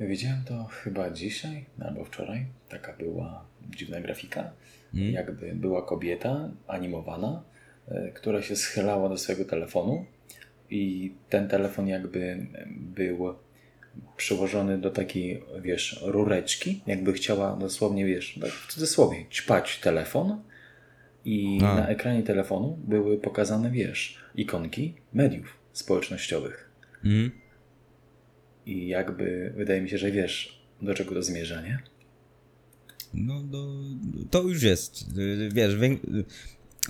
Widziałem to chyba dzisiaj albo wczoraj. Taka była dziwna grafika. Mm. Jakby była kobieta animowana, e, która się schylała do swojego telefonu i ten telefon jakby był przyłożony do takiej, wiesz, rureczki, jakby chciała dosłownie, wiesz, tak w cudzysłowie, ćpać telefon i A. na ekranie telefonu były pokazane, wiesz, ikonki mediów społecznościowych. Mm. I jakby wydaje mi się, że wiesz, do czego to zmierza, nie? No, no to już jest. Wiesz,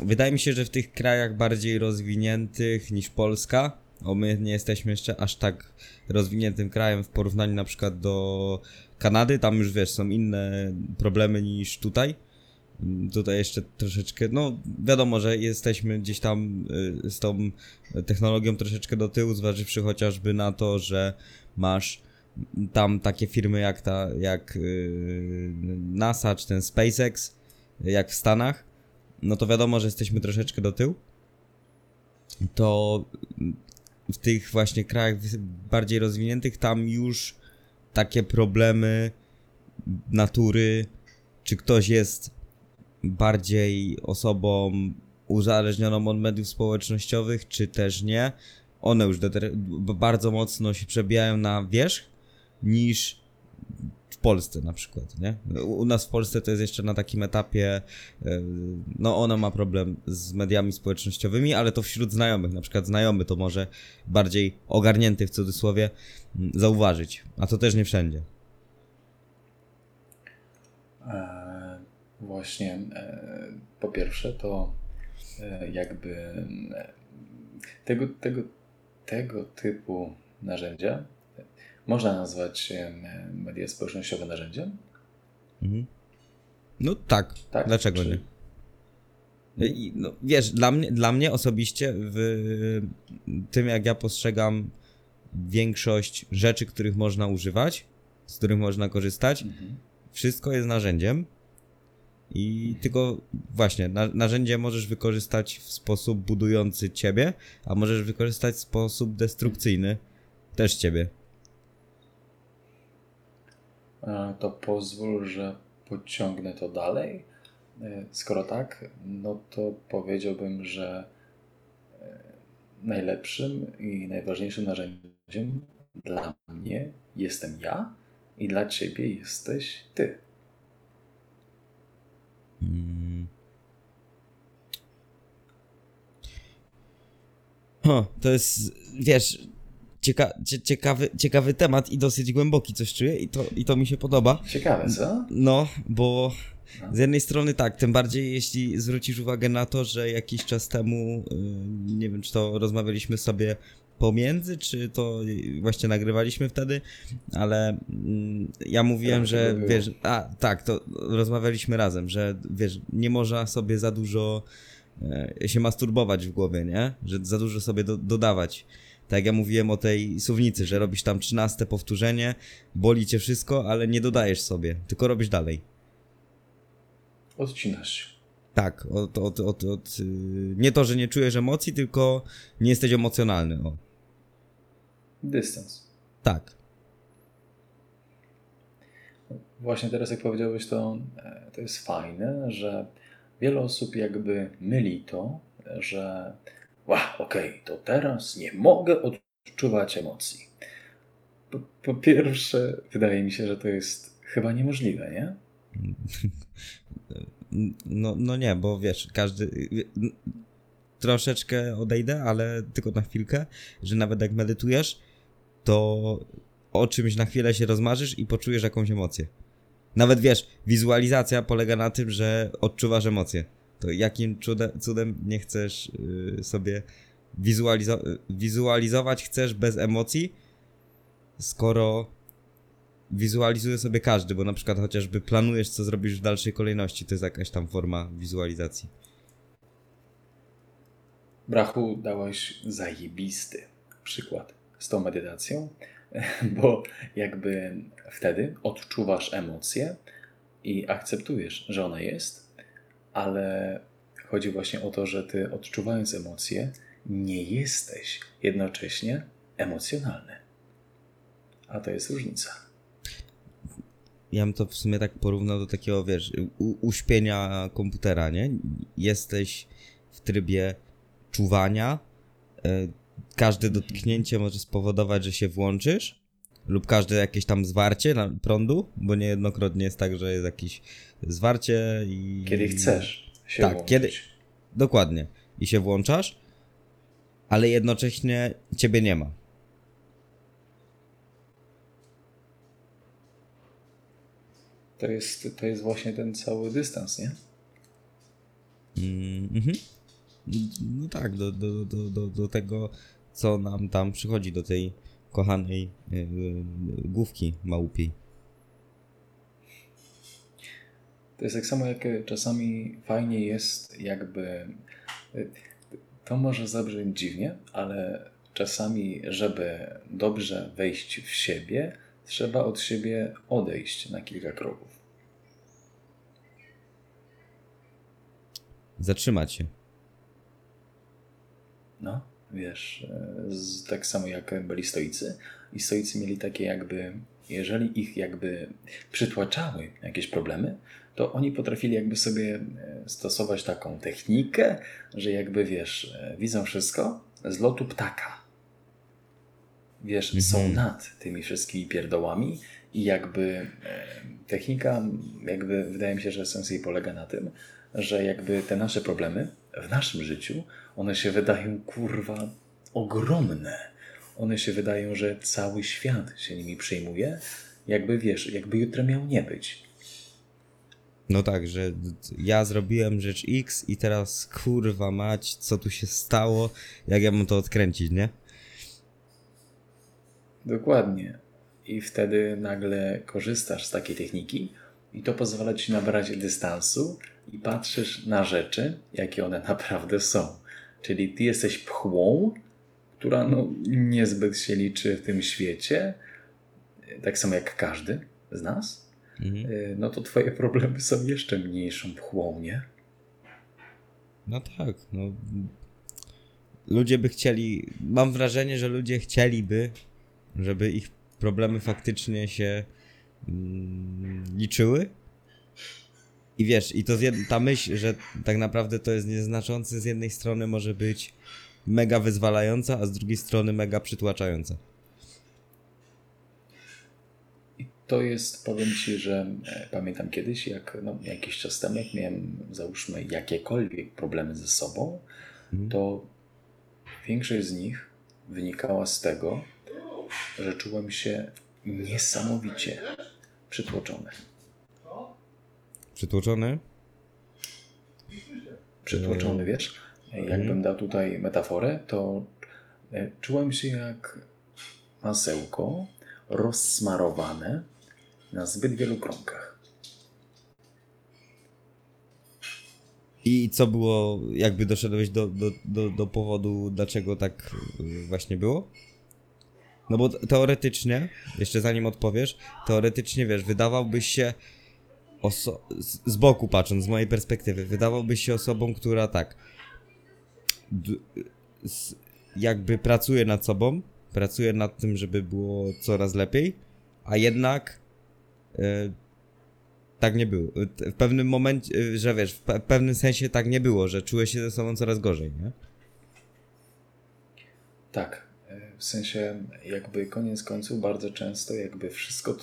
wydaje mi się, że w tych krajach bardziej rozwiniętych niż Polska, o my nie jesteśmy jeszcze aż tak rozwiniętym krajem w porównaniu na przykład do Kanady, tam już wiesz, są inne problemy niż tutaj. Tutaj jeszcze troszeczkę, no wiadomo, że jesteśmy gdzieś tam y, z tą technologią troszeczkę do tyłu, zważywszy chociażby na to, że masz tam takie firmy jak ta, jak y, NASA czy ten SpaceX, jak w Stanach, no to wiadomo, że jesteśmy troszeczkę do tyłu. To w tych właśnie krajach bardziej rozwiniętych, tam już takie problemy natury, czy ktoś jest bardziej osobą uzależnioną od mediów społecznościowych, czy też nie, one już bardzo mocno się przebijają na wierzch niż w Polsce na przykład, nie? U nas w Polsce to jest jeszcze na takim etapie, e, no ona ma problem z mediami społecznościowymi, ale to wśród znajomych, na przykład znajomy to może bardziej ogarnięty w cudzysłowie zauważyć, a to też nie wszędzie. E, właśnie, e, po pierwsze to jakby e, tego, tego, tego typu narzędzia można nazwać media społecznościowe narzędziem? Mhm. No tak. tak? Dlaczego Czy... nie? No, wiesz, dla mnie, dla mnie osobiście w tym, jak ja postrzegam większość rzeczy, których można używać, z których można korzystać, mhm. wszystko jest narzędziem. I tylko właśnie, na, narzędzie możesz wykorzystać w sposób budujący ciebie, a możesz wykorzystać w sposób destrukcyjny też ciebie. To pozwól, że pociągnę to dalej. E, skoro tak, no to powiedziałbym, że e, najlepszym i najważniejszym narzędziem dla mnie jestem ja i dla ciebie jesteś ty. Hmm. O, to jest, wiesz, cieka ciekawy, ciekawy temat i dosyć głęboki coś czuję i to, i to mi się podoba. Ciekawe, co? No, bo z jednej strony tak, tym bardziej jeśli zwrócisz uwagę na to, że jakiś czas temu, y, nie wiem czy to rozmawialiśmy sobie pomiędzy, czy to właśnie nagrywaliśmy wtedy, ale mm, ja mówiłem, tak, że wiesz, a tak, to rozmawialiśmy razem, że wiesz, nie można sobie za dużo e, się masturbować w głowie, nie? Że za dużo sobie do, dodawać. Tak jak ja mówiłem o tej suwnicy, że robisz tam 13 powtórzenie, boli cię wszystko, ale nie dodajesz sobie, tylko robisz dalej. Odcinasz się. Tak, od, od, od, od, nie to, że nie czujesz emocji, tylko nie jesteś emocjonalny. O. Dystans. Tak. Właśnie teraz, jak powiedziałeś, to, e, to jest fajne, że wiele osób jakby myli to, że Ła, okej, okay, to teraz nie mogę odczuwać emocji. Po, po, pierwsze, wydaje mi się, że to jest chyba niemożliwe, nie? No, no nie, bo wiesz, każdy. Troszeczkę odejdę, ale tylko na chwilkę, że nawet jak medytujesz, to o czymś na chwilę się rozmarzysz i poczujesz jakąś emocję. Nawet wiesz, wizualizacja polega na tym, że odczuwasz emocje to jakim cudem, cudem nie chcesz y, sobie wizualizo wizualizować chcesz bez emocji, skoro wizualizuje sobie każdy, bo na przykład chociażby planujesz, co zrobisz w dalszej kolejności, to jest jakaś tam forma wizualizacji. Brachu, dałeś zajebisty przykład z tą medytacją, bo jakby wtedy odczuwasz emocję i akceptujesz, że ona jest, ale chodzi właśnie o to, że ty odczuwając emocje, nie jesteś jednocześnie emocjonalny. A to jest różnica. ja bym to w sumie tak porównał do takiego, wiesz, uśpienia komputera, nie? Jesteś w trybie czuwania, e, każde dotknięcie może spowodować, że się włączysz, lub każde jakieś tam zwarcie na prądu, bo niejednokrotnie jest tak, że jest jakieś zwarcie i... Kiedy chcesz się Tak, włączyć. kiedy- Dokładnie. I się włączasz, ale jednocześnie ciebie nie ma. To jest, to jest właśnie ten cały dystans, nie? Mm, mhm. No tak, do, do, do, do, do tego, co nam tam przychodzi, do tej kochanej yy, główki małupiej. To jest tak samo, jak czasami fajnie jest, jakby. To może zabrzmieć dziwnie, ale czasami, żeby dobrze wejść w siebie, trzeba od siebie odejść na kilka kroków. Zatrzymać się. No, wiesz, e, z, tak samo jak byli stoicy. I stoicy mieli takie jakby, jeżeli ich jakby przytłaczały jakieś problemy, to oni potrafili jakby sobie e, stosować taką technikę, że jakby wiesz, e, widzą wszystko z lotu ptaka. Wiesz, Mhm. są nad tymi wszystkimi pierdołami i jakby technika, jakby wydaje mi się, że sens jej polega na tym, że jakby te nasze problemy w naszym życiu, one się wydają kurwa ogromne. One się wydają, że cały świat się nimi przejmuje, jakby wiesz, jakby jutro miał nie być. No tak, że ja zrobiłem rzecz X i teraz kurwa mać, co tu się stało, jak ja mam to odkręcić, nie? Dokładnie. I wtedy nagle korzystasz z takiej techniki i to pozwala ci nabrać dystansu i patrzysz na rzeczy, jakie one naprawdę są. Czyli ty jesteś pchłą, która no, niezbyt się liczy w tym świecie, tak samo jak każdy z nas, Mhm. y, no to twoje problemy są jeszcze mniejszą pchłą, nie? No tak, no. Ludzie by chcieli. Mam wrażenie, że ludzie chcieliby, żeby ich problemy faktycznie się mm, liczyły. I wiesz, i to jed... ta myśl, że tak naprawdę to jest nieznaczące, z jednej strony może być mega wyzwalająca, a z drugiej strony mega przytłaczająca. I to jest, powiem Ci, że e, pamiętam kiedyś, jak no, jakiś czas temu, jak miałem, załóżmy, jakiekolwiek problemy ze sobą, Mhm. to większość z nich wynikała z tego, że czułem się niesamowicie przytłoczony. Przytłoczony? Przytłoczony, wiesz? Jakbym dał tutaj metaforę, to e, czułem się jak masełko rozsmarowane na zbyt wielu kromkach. I co było, jakby doszedłeś do, do, do, do powodu, dlaczego tak y, właśnie było? No bo teoretycznie, jeszcze zanim odpowiesz, teoretycznie wiesz, wydawałbyś się oso- z, z boku patrząc, z mojej perspektywy, wydawałbyś się osobą, która tak s- jakby pracuje nad sobą, pracuje nad tym, żeby było coraz lepiej, a jednak y, tak nie było. W pewnym momencie, że wiesz, w pe- pewnym sensie tak nie było, że czułeś się ze sobą coraz gorzej, nie? Tak, e, w sensie jakby koniec końców bardzo często jakby wszystko,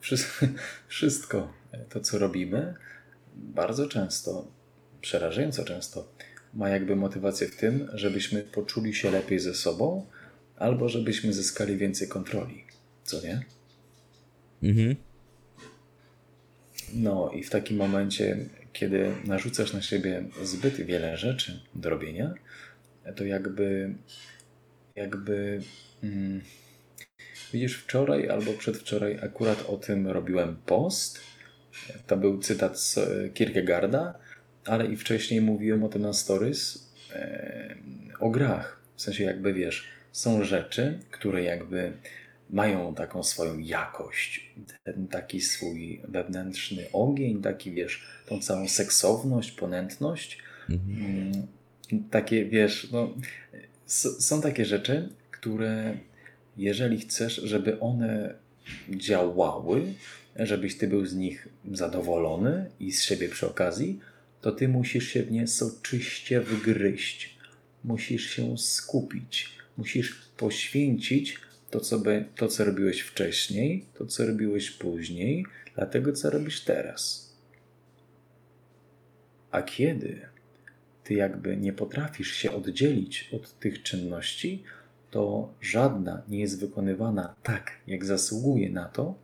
wszystko, wszystko to, co robimy, bardzo często, przerażająco często, ma jakby motywację w tym, żebyśmy poczuli się lepiej ze sobą, albo żebyśmy zyskali więcej kontroli, co nie? Mhm. No i w takim momencie, kiedy narzucasz na siebie zbyt wiele rzeczy do robienia, to jakby, jakby mm, widzisz, wczoraj albo przedwczoraj akurat o tym robiłem post. To był cytat z e, Kierkegaarda, ale i wcześniej mówiłem o tym na stories e, o grach. W sensie jakby wiesz, są rzeczy, które jakby mają taką swoją jakość, ten taki swój wewnętrzny ogień, taki wiesz, tą całą seksowność, ponętność. Mm, Takie wiesz, no, są takie rzeczy, które jeżeli chcesz, żeby one działały, żebyś ty był z nich zadowolony i z siebie przy okazji, to ty musisz się w nie soczyście wgryźć. Musisz się skupić. Musisz poświęcić to co, be, to, co robiłeś wcześniej, to, co robiłeś później, dla tego, co robisz teraz. A kiedy ty jakby nie potrafisz się oddzielić od tych czynności, to żadna nie jest wykonywana tak, jak zasługuje na to,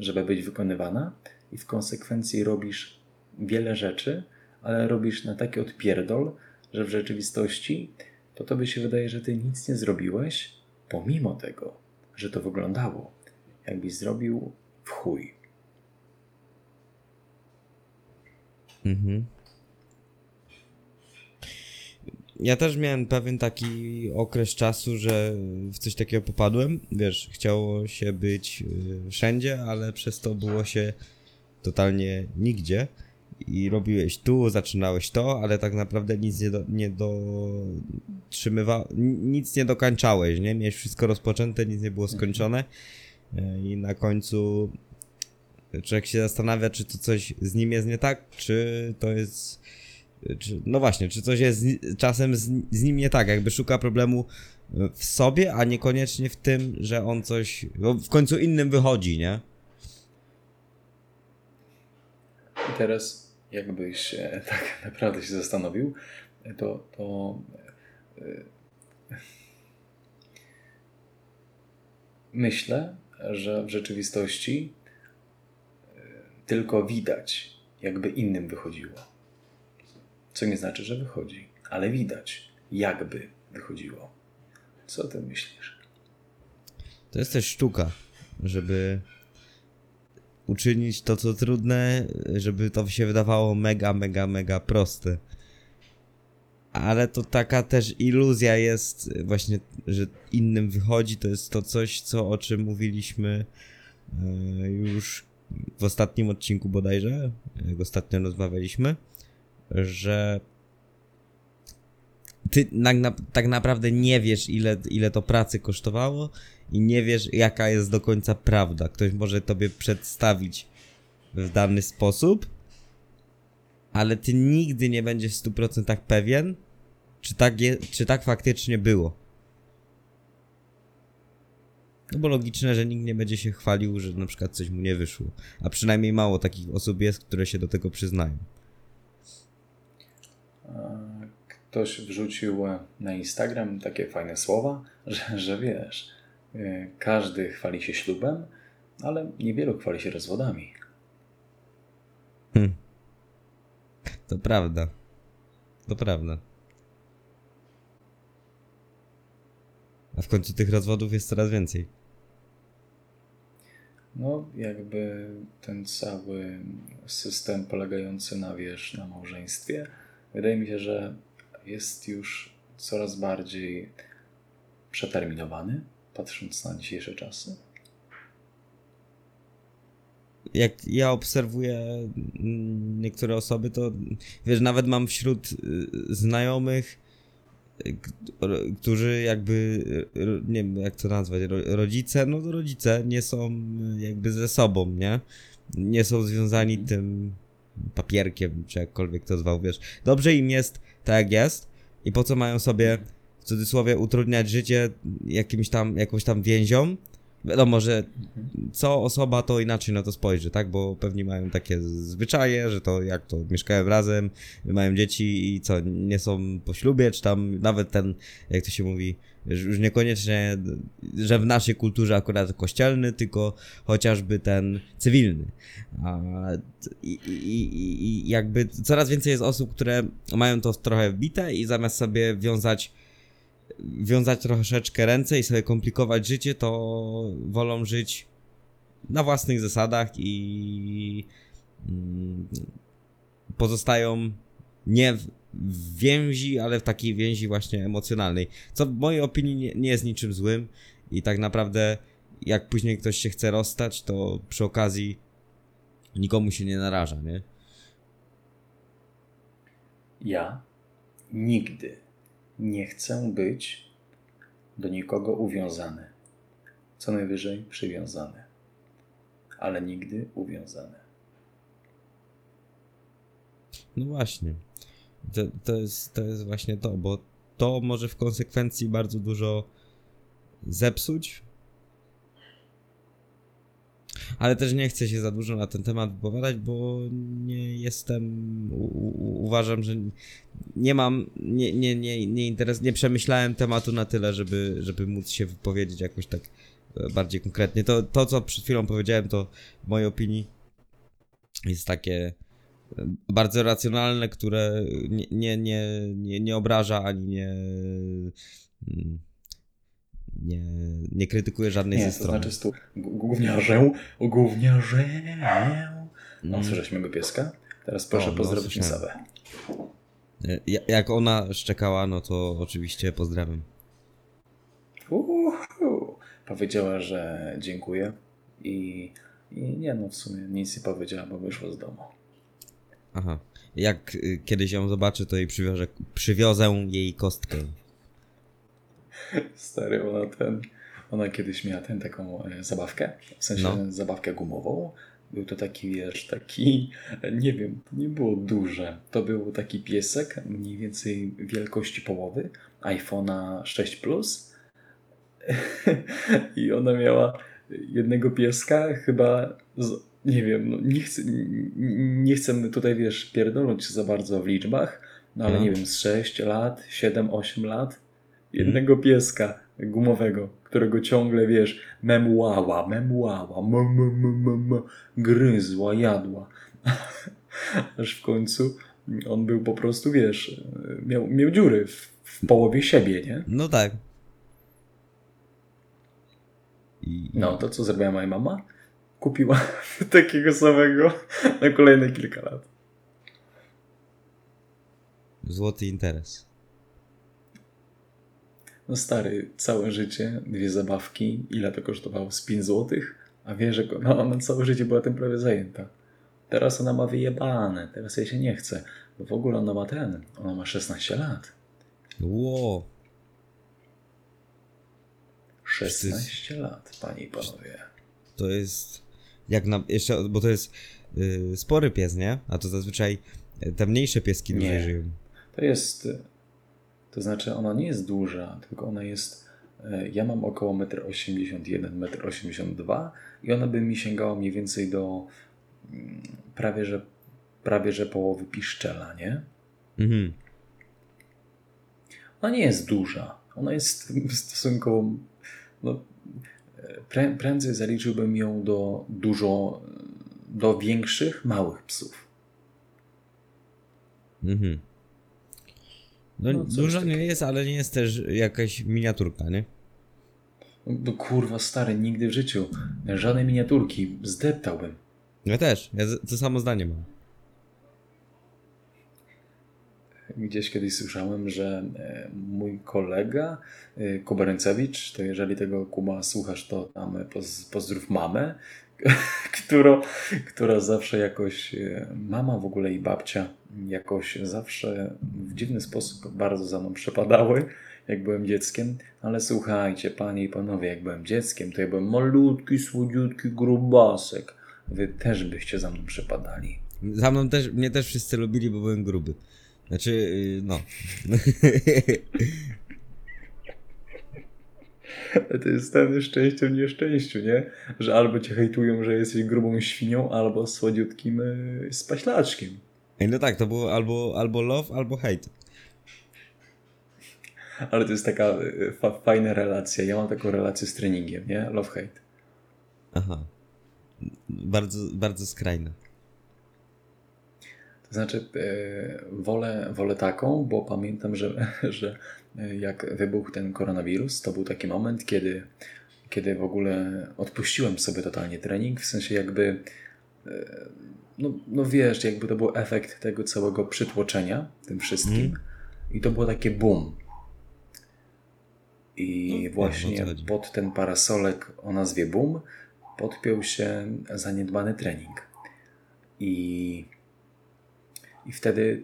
żeby być wykonywana, i w konsekwencji robisz wiele rzeczy, ale robisz na taki odpierdol, że w rzeczywistości to tobie się wydaje, że ty nic nie zrobiłeś, pomimo tego, że to wyglądało, jakbyś zrobił w chuj. Mhm. Ja też miałem pewien taki okres czasu, że w coś takiego popadłem. Wiesz, chciało się być y, wszędzie, ale przez to było się totalnie nigdzie. I robiłeś tu, zaczynałeś to, ale tak naprawdę nic nie, do, nie dotrzymywa, nic nie dokańczałeś, nie? Miałeś wszystko rozpoczęte, nic nie było skończone. Y, I na końcu człowiek się zastanawia, czy to coś z nim jest nie tak, czy to jest czy, no właśnie, czy coś jest z, czasem z, z, nim nie tak, jakby szuka problemu e, w sobie, a niekoniecznie w tym, że on coś w końcu innym wychodzi, nie? I teraz, jakbyś tak naprawdę się zastanowił, to, to yy, myślę, że w rzeczywistości yy, tylko widać, jakby innym wychodziło co nie znaczy, że wychodzi, ale widać, jakby wychodziło. Co ty myślisz? To jest też sztuka, żeby uczynić to, co trudne, żeby to się wydawało mega, mega, mega proste. Ale to taka też iluzja jest właśnie, że innym wychodzi, to jest to coś, co o czym mówiliśmy e, już w ostatnim odcinku bodajże, jak ostatnio rozmawialiśmy że ty na, na, tak naprawdę nie wiesz, ile, ile to pracy kosztowało i nie wiesz, jaka jest do końca prawda. Ktoś może tobie przedstawić w dany sposób, ale ty nigdy nie będziesz w 100% pewien, czy tak, je, czy tak faktycznie było. No bo logiczne, że nikt nie będzie się chwalił, że na przykład coś mu nie wyszło. A przynajmniej mało takich osób jest, które się do tego przyznają ktoś wrzucił na Instagram takie fajne słowa, że, że wiesz, e, każdy chwali się ślubem, ale niewielu chwali się rozwodami. Hmm. To prawda. To prawda. A w końcu tych rozwodów jest coraz więcej. No, jakby ten cały system polegający na, wiesz, na małżeństwie, wydaje mi się, że jest już coraz bardziej przeterminowany, patrząc na dzisiejsze czasy. Jak ja obserwuję niektóre osoby, to wiesz, nawet mam wśród y, znajomych, y, którzy jakby, nie wiem jak to nazwać, rodzice, no to rodzice nie są jakby ze sobą, nie? Nie są związani mhm. tym papierkiem, czy jakkolwiek to zwał, wiesz. Dobrze im jest tak jak jest i po co mają sobie w cudzysłowie utrudniać życie jakimś tam, jakąś tam więzią. Wiadomo, że co osoba to inaczej na to spojrzy, tak? Bo pewnie mają takie zwyczaje, że to jak to mieszkają razem, mają dzieci i co, nie są po ślubie, czy tam nawet ten, jak to się mówi, już niekoniecznie, że w naszej kulturze akurat kościelny, tylko chociażby ten cywilny. I, i, i jakby coraz więcej jest osób, które mają to trochę wbite i zamiast sobie wiązać wiązać troszeczkę ręce i sobie komplikować życie, to wolą żyć na własnych zasadach i mm, pozostają nie w więzi, ale w takiej więzi właśnie emocjonalnej. Co w mojej opinii nie, jest niczym złym i tak naprawdę jak później ktoś się chce rozstać, to przy okazji nikomu się nie naraża, nie? Ja nigdy nie chcę być do nikogo uwiązany. Co najwyżej przywiązany. ale nigdy uwiązane. No właśnie. To, to, jest, to jest właśnie to, bo to może w konsekwencji bardzo dużo zepsuć. Ale też nie chcę się za dużo na ten temat wypowiadać, bo nie jestem. U, u, uważam, że nie mam. Nie, nie, nie, nie, interes, nie przemyślałem tematu na tyle, żeby, żeby móc się wypowiedzieć jakoś tak e, bardziej konkretnie. To, to, co przed chwilą powiedziałem, to w mojej opinii jest takie e, bardzo racjonalne, które nie, nie, nie, nie, nie obraża ani nie. Nie, nie krytykuje żadnej nie, ze to stron. znaczy stu gówniarzę, gówniarzę. No, Mm. słyszałeś mojego pieska? Teraz proszę O, no, pozdrowić. Sabę. E, ja- Jak ona szczekała, no to oczywiście pozdrawiam. Uhu. Powiedziała, że dziękuję i, i nie no, w sumie nic nie powiedziała, bo wyszła z domu. Aha. Jak y, kiedyś ją zobaczę, to jej przywiozę, przywiozę jej kostkę. Stary, ona ten, ona kiedyś miała ten taką e, zabawkę, w sensie No. zabawkę gumową. Był to taki, wiesz, taki, nie wiem, to nie było duże. To był taki piesek, mniej więcej wielkości połowy iPhone'a 6 Plus. I ona miała jednego pieska, chyba, z, nie wiem, no nie, chcę, nie chcę tutaj, wiesz, pierdolnąć za bardzo w liczbach, no ale No. nie wiem, z 6 lat, 7-8 lat, jednego pieska gumowego, którego ciągle, wiesz, memłała, memłała, gryzła, jadła. Aż w końcu on był po prostu, wiesz, miał, miał dziury w, w połowie siebie, nie? No tak. I, No, to co zrobiła moja mama? Kupiła takiego samego na kolejne kilka lat. Złoty interes. No stary, całe życie, dwie zabawki, ile to kosztowało? Z 5 złotych? A wie, że no, ona całe życie była tym prawie zajęta. Teraz ona ma wyjebane, teraz jej się nie chce. Bo w ogóle ona ma ten, ona ma 16 lat. Ło. 16 lat, panie i panowie. To jest. Jak na. Jeszcze, bo to jest y, spory pies, nie? A to zazwyczaj y, te mniejsze pieski dłużej żyją. To jest, to znaczy ona nie jest duża, tylko ona jest, e, ja mam około 1,81 m, 1,82 m i ona by mi sięgała mniej więcej do mm, prawie, że, prawie, że połowy piszczela, nie? Mhm. Ona nie jest duża. Ona jest stosunkowo. No, prę, prędzej zaliczyłbym ją do dużo. do większych, małych psów. Mhm. No, No, duża takiego. nie jest, ale nie jest też jakaś miniaturka, nie? No, kurwa, stary, nigdy w życiu. Żadnej miniaturki. Zdeptałbym. Ja też. Ja to samo zdanie mam. Gdzieś kiedyś słyszałem, że e, mój kolega e, Kubarencewicz, to jeżeli tego Kuba słuchasz, to tam poz, pozdrów mamę, która, która zawsze jakoś, e, mama w ogóle i babcia jakoś zawsze w dziwny sposób bardzo za mną przepadały, jak byłem dzieckiem, ale słuchajcie, panie i panowie, jak byłem dzieckiem, to ja byłem malutki, słodziutki grubasek. Wy też byście za mną przepadali. Za mną też, mnie też wszyscy lubili, bo byłem gruby. Znaczy, y, no. To jest ten szczęście w nieszczęściu, nie? Że albo cię hejtują, że jesteś grubą świnią, albo słodziutkim y, spaślaczkiem. Ej, no tak, to było albo, albo love, albo hate. Ale to jest taka y, fa fajna relacja. Ja mam taką relację z treningiem, nie? Love-hate. Aha. Bardzo, bardzo skrajne. To znaczy, y, wolę, wolę taką, bo pamiętam, że, że y, jak wybuchł ten koronawirus, to był taki moment, kiedy, kiedy w ogóle odpuściłem sobie totalnie trening, w sensie jakby, no, no wiesz, jakby to był efekt tego całego przytłoczenia tym wszystkim. Mm. I to było takie boom. I No, właśnie chodzi. pod ten parasolek o nazwie boom podpiął się zaniedbany trening. I, I wtedy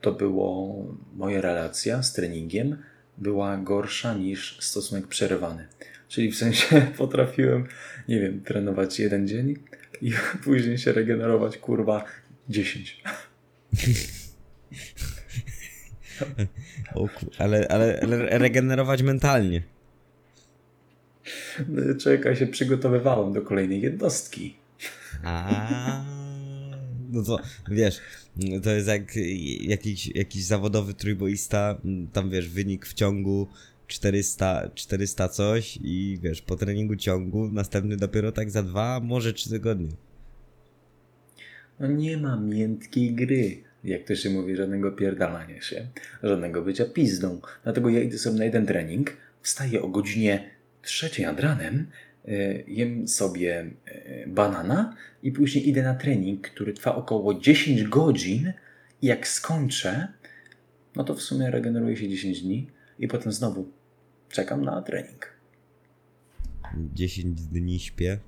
to było moja relacja z treningiem była gorsza niż stosunek przerywany. Czyli w sensie potrafiłem, nie wiem, trenować jeden dzień, i później się regenerować, kurwa, 10. O, ale, ale ale regenerować mentalnie. No, Czekaj, się przygotowywałem do kolejnej jednostki. A, no to wiesz, to jest jak jakiś, jakiś zawodowy trójboista, tam wiesz, wynik w ciągu 400, 400 coś i wiesz, po treningu ciągu, następny dopiero tak za dwa, może trzy tygodnie. No nie ma miętkiej gry. Jak to się mówi, żadnego pierdalania się, żadnego bycia pizdą. Dlatego ja idę sobie na jeden trening, wstaję o godzinie trzeciej nad ranem, e, jem sobie e, banana i później idę na trening, który trwa około 10 godzin i jak skończę, no to w sumie regeneruję się 10 dni i potem znowu czekam na trening. 10 dni śpię,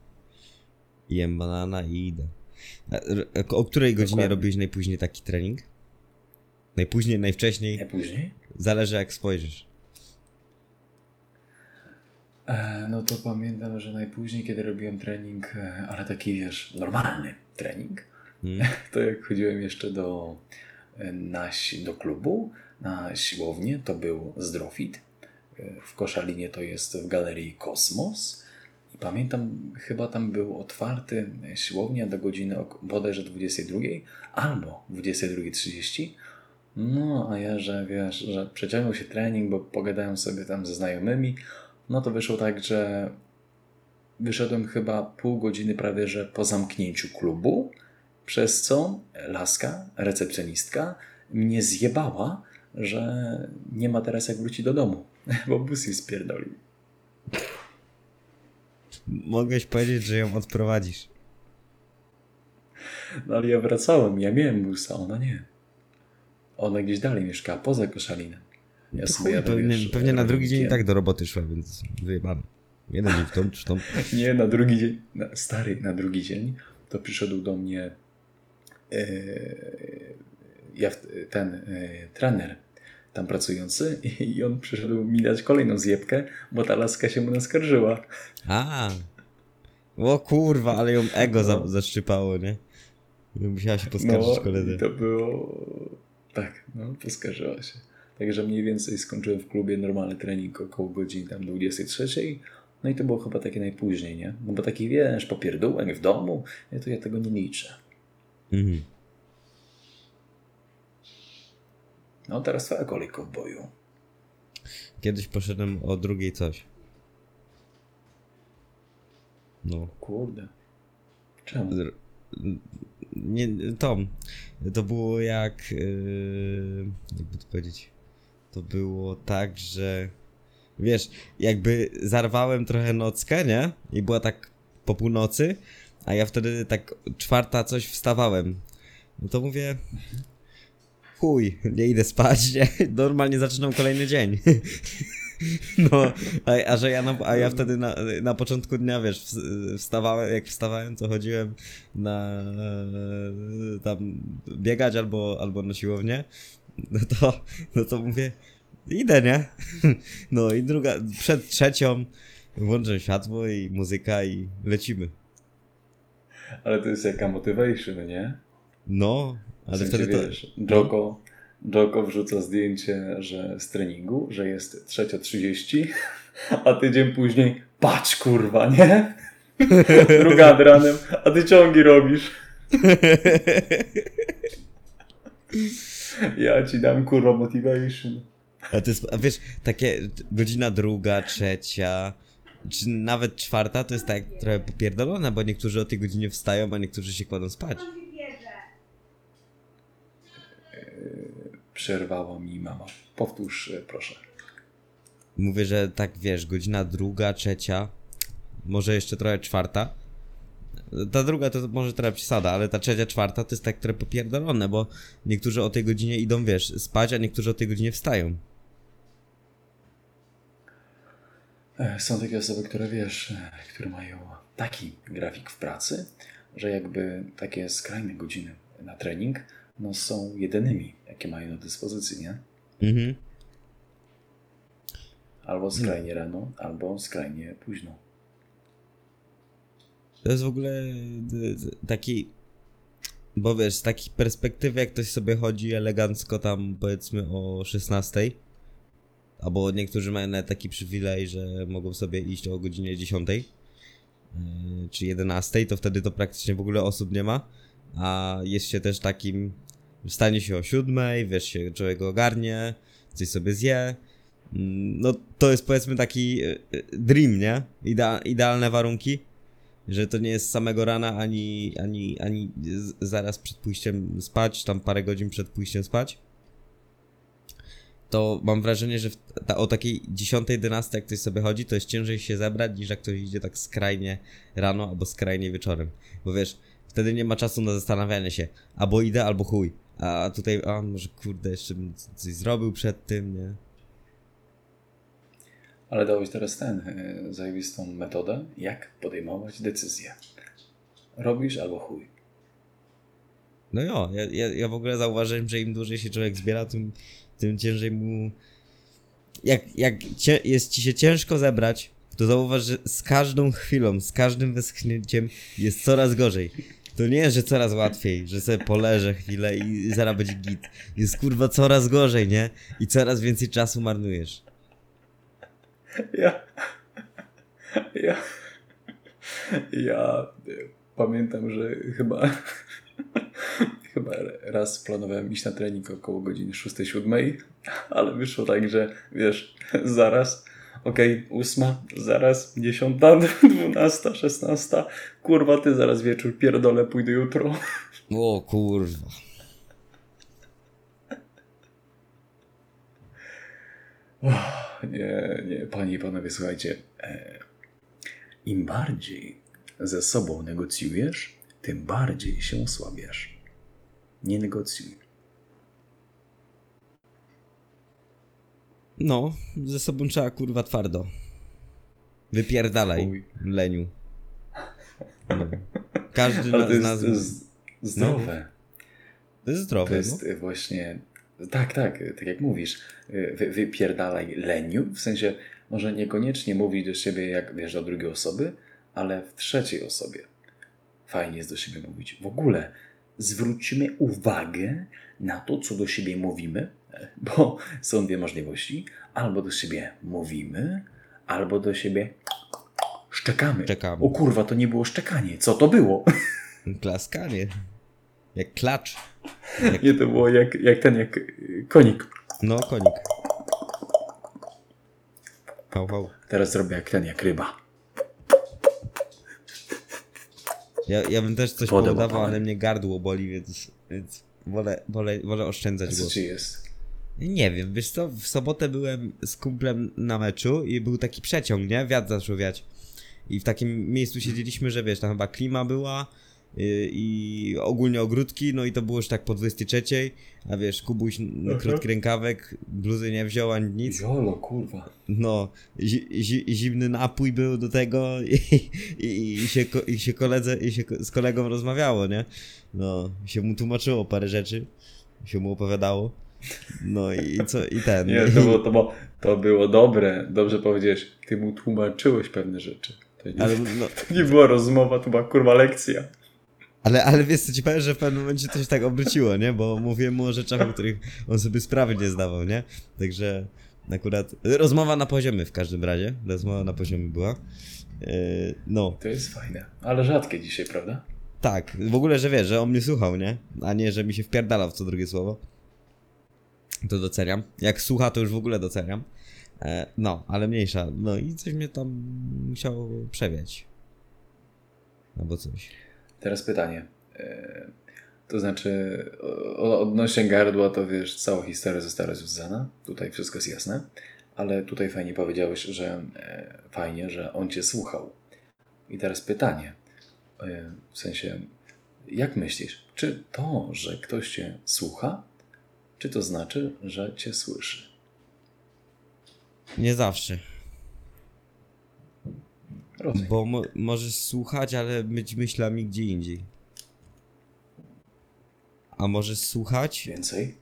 jem banana i idę. O której godzinie Dokładnie. robisz najpóźniej taki trening? Najpóźniej, najwcześniej? A później? Zależy jak spojrzysz. E, No to pamiętam, że najpóźniej, kiedy robiłem trening, e, ale taki wiesz, normalny trening, Hmm? to jak chodziłem jeszcze do, e, na, do klubu, na siłownię, to był Zdrofit. E, W Koszalinie to jest w galerii Kosmos. I pamiętam, chyba tam był otwarty e, siłownia do godziny bodajże 22 albo 22.30. No, a ja, że wiesz, że przeciągnął się trening, bo pogadałem sobie tam ze znajomymi, no to wyszło tak, że wyszedłem chyba pół godziny prawie, że po zamknięciu klubu, przez co laska, recepcjonistka, mnie zjebała, że nie ma teraz jak wrócić do domu, bo bus jej spierdolił. Mogłeś powiedzieć, że ją odprowadzisz. No ale ja wracałem, ja miałem busa, ona nie. Ona gdzieś dalej mieszkała, poza Koszalinem. Ja To sobie chuj, jadę, pewnie, wiesz, pewnie na drugi dzień i tak do roboty szła, więc wyjebane. Jeden dzień w tą, czy tą. Nie, na drugi dzień, na, stary, na drugi dzień to przyszedł do mnie e, ja, ten e, trener tam pracujący i, on przyszedł mi dać kolejną zjebkę, bo ta laska się mu naskarżyła. A. O kurwa, ale ją ego za, No. zaszczypało, nie? Musiała się poskarżyć koledze. i to było... Tak, no, poskarżyła się. Także mniej więcej skończyłem w klubie normalny trening około godziny tam 23. No i to było chyba takie najpóźniej, nie? No bo taki, wiesz, popierdółek w domu, ja to ja tego nie liczę. Mhm. No teraz twoja kolej boju. Kiedyś poszedłem o drugiej coś. No. Kurde. Czemu? Nie, to. To było jak. Yy, jakby to powiedzieć. To było tak, że. Wiesz, jakby zarwałem trochę nockę, nie? I była tak po północy, a ja wtedy tak czwarta coś wstawałem. No to mówię. Chuj, nie idę spać, nie? Normalnie zaczynam kolejny dzień. No, a, a że ja, na, a ja wtedy na, na początku dnia, wiesz, ws- wstawałem, jak wstawałem, to chodziłem na tam biegać albo, albo na siłownię, no to, no to mówię, idę, nie? No i druga, przed trzecią włączę światło i muzyka i lecimy. Ale to jest jaka motivation, nie? No, ale wtedy to... wiesz, Joko, Joko wrzuca zdjęcie, że z treningu, że jest 3.30, a tydzień później patrz kurwa, nie? Druga nad ranem, a ty ciągi robisz. Ja ci dam kurwa motivation. A to jest, a wiesz, takie godzina druga, trzecia, czy nawet czwarta to jest tak trochę popierdolone, bo niektórzy o tej godzinie wstają, a niektórzy się kładą spać. Przerwała mi mama. Powtórz e, proszę. Mówię, że tak wiesz, godzina druga, trzecia, może jeszcze trochę czwarta. Ta druga to może trochę przesada, ale ta trzecia, czwarta to jest tak trochę popierdolone, bo niektórzy o tej godzinie idą, wiesz, spać, a niektórzy o tej godzinie wstają. E, Są takie osoby, które wiesz, e, które mają taki grafik w pracy, że jakby takie skrajne godziny na trening no są jedynymi, jakie mają na dyspozycji, nie? Mhm. Albo skrajnie rano, albo skrajnie późno. To jest w ogóle taki. Bo wiesz, z takiej perspektywy, jak ktoś sobie chodzi elegancko tam powiedzmy o 16. Albo niektórzy mają nawet taki przywilej, że mogą sobie iść o godzinie 10. yy, Czy 11, to wtedy to praktycznie w ogóle osób nie ma. A jest się też takim. Wstanie się o 7, wiesz, się człowiek ogarnie, coś sobie zje. Mm, No to jest powiedzmy taki y, y, dream, nie? Idea, idealne warunki, że to nie jest samego rana ani, ani, ani zaraz przed pójściem spać, tam parę godzin przed pójściem spać. To mam wrażenie, że ta, o takiej 10-11 jak ktoś sobie chodzi, to jest ciężej się zebrać niż jak ktoś idzie tak skrajnie rano albo skrajnie wieczorem. Bo wiesz, wtedy nie ma czasu na zastanawianie się, albo idę, albo chuj. A tutaj, a może kurde, jeszcze bym coś zrobił przed tym, nie? Ale dałeś teraz ten, y, zajebistą metodę, jak podejmować decyzję. Robisz albo chuj. No jo, ja, ja, ja w ogóle zauważyłem, że im dłużej się człowiek zbiera, tym, tym ciężej mu... Jak, jak jest ci się ciężko zebrać, to zauważ, że z każdą chwilą, z każdym westchnięciem jest coraz gorzej. To nie jest, że coraz łatwiej, że sobie poleżę chwilę i zaraz będzie git. Jest kurwa coraz gorzej, nie? I coraz więcej czasu marnujesz. Ja. Ja. Ja pamiętam, że chyba. Chyba raz planowałem iść na trening około godziny 6-7, ale wyszło tak, że wiesz, zaraz, okej, ósma, zaraz, dziesiąta, dwunasta, szesnasta, kurwa, ty zaraz wieczór, pierdolę, pójdę jutro. O kurwa. Nie, nie, panie i panowie, słuchajcie. E, Im bardziej ze sobą negocjujesz, tym bardziej się osłabiasz. Nie negocjuj. No, ze sobą trzeba kurwa twardo. Wypierdalaj, Chuj. leniu. No. Każdy Ale na, to jest, z nas... to jest zdrowe. To jest zdrowe, To jest no. e, właśnie. Tak, tak, tak jak mówisz. e, Wy, wypierdalaj leniu, w sensie może niekoniecznie mówić do siebie jak wiesz do drugiej osoby, ale w trzeciej osobie. Fajnie jest do siebie mówić. W ogóle zwróćmy uwagę na to, co do siebie mówimy, bo są dwie możliwości. Albo do siebie mówimy, albo do siebie szczekamy. Czekamy. O kurwa, to nie było szczekanie. Co to było? Klaskanie. Jak klacz. Nie, to było jak, jak ten, jak konik. No, konik. Hał, hał. Teraz zrobię jak ten, jak ryba. Ja, ja bym też coś Podoba podawał, ale mnie gardło boli, więc, więc wolę, wolę, wolę A oszczędzać co głos. ci jest? Nie wiem, wiesz co, w sobotę byłem z kumplem na meczu i był taki przeciąg, nie? Wiatr zaczął wiać. I w takim miejscu siedzieliśmy, że wiesz, tam chyba klima była yy, i ogólnie ogródki, no i to było już tak po 23, a wiesz, Kubuś Aha. krótki rękawek, bluzy nie wziął ani nic. Jolo, kurwa. No, zi, zi, zimny napój był do tego i, i, i, się, i się koledze, i się z kolegą rozmawiało, nie? No, się mu tłumaczyło parę rzeczy, się mu opowiadało. No i co, i ten. Nie, to było, to, było, to było dobre. Dobrze powiedziałeś. Ty mu tłumaczyłeś pewne rzeczy. To nie, Ale, no, to nie była rozmowa, to była kurwa lekcja. ale, ale wiesz co ci powiem, że w pewnym momencie to się tak obróciło, nie? Bo mówiłem mu o rzeczach, o których on sobie sprawy nie zdawał, nie? Także akurat rozmowa na poziomie w każdym razie. Rozmowa na poziomie była. Yy, no, To jest fajne. Ale rzadkie dzisiaj, prawda? tak. W ogóle, że wiesz, że on mnie słuchał, nie? A nie, że mi się wpierdalał w co drugie słowo. To doceniam. Jak słucha, to już w ogóle doceniam. E, no, ale mniejsza. No i coś mnie tam musiało przewiać. Albo coś. Teraz pytanie. E, To znaczy, odnośnie gardła, to wiesz, cała historia została rozwiązana. Tutaj wszystko jest jasne. Ale tutaj fajnie powiedziałeś, że e, fajnie, że on cię słuchał. I teraz pytanie. W sensie, jak myślisz, czy to, że ktoś cię słucha, czy to znaczy, że cię słyszy? Nie zawsze. Rozumiem. Bo mo możesz słuchać, ale być myślami gdzie indziej. A możesz słuchać, Więcej?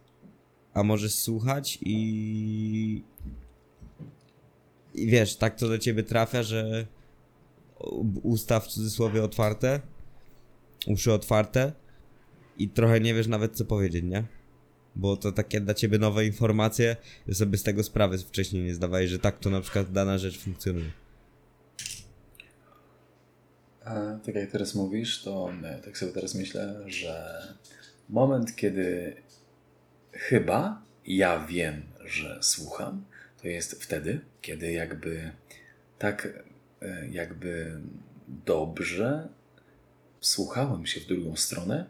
a możesz słuchać i... I wiesz, tak to do ciebie trafia, że usta w cudzysłowie otwarte, uszy otwarte i trochę nie wiesz nawet co powiedzieć, nie? Bo to takie dla ciebie nowe informacje, sobie z tego sprawy wcześniej nie zdawałeś, że tak to na przykład dana rzecz funkcjonuje. A tak jak teraz mówisz, to e, tak sobie teraz myślę, że moment, kiedy chyba ja wiem, że słucham, to jest wtedy, kiedy jakby tak e, jakby dobrze wsłuchałem się w drugą stronę,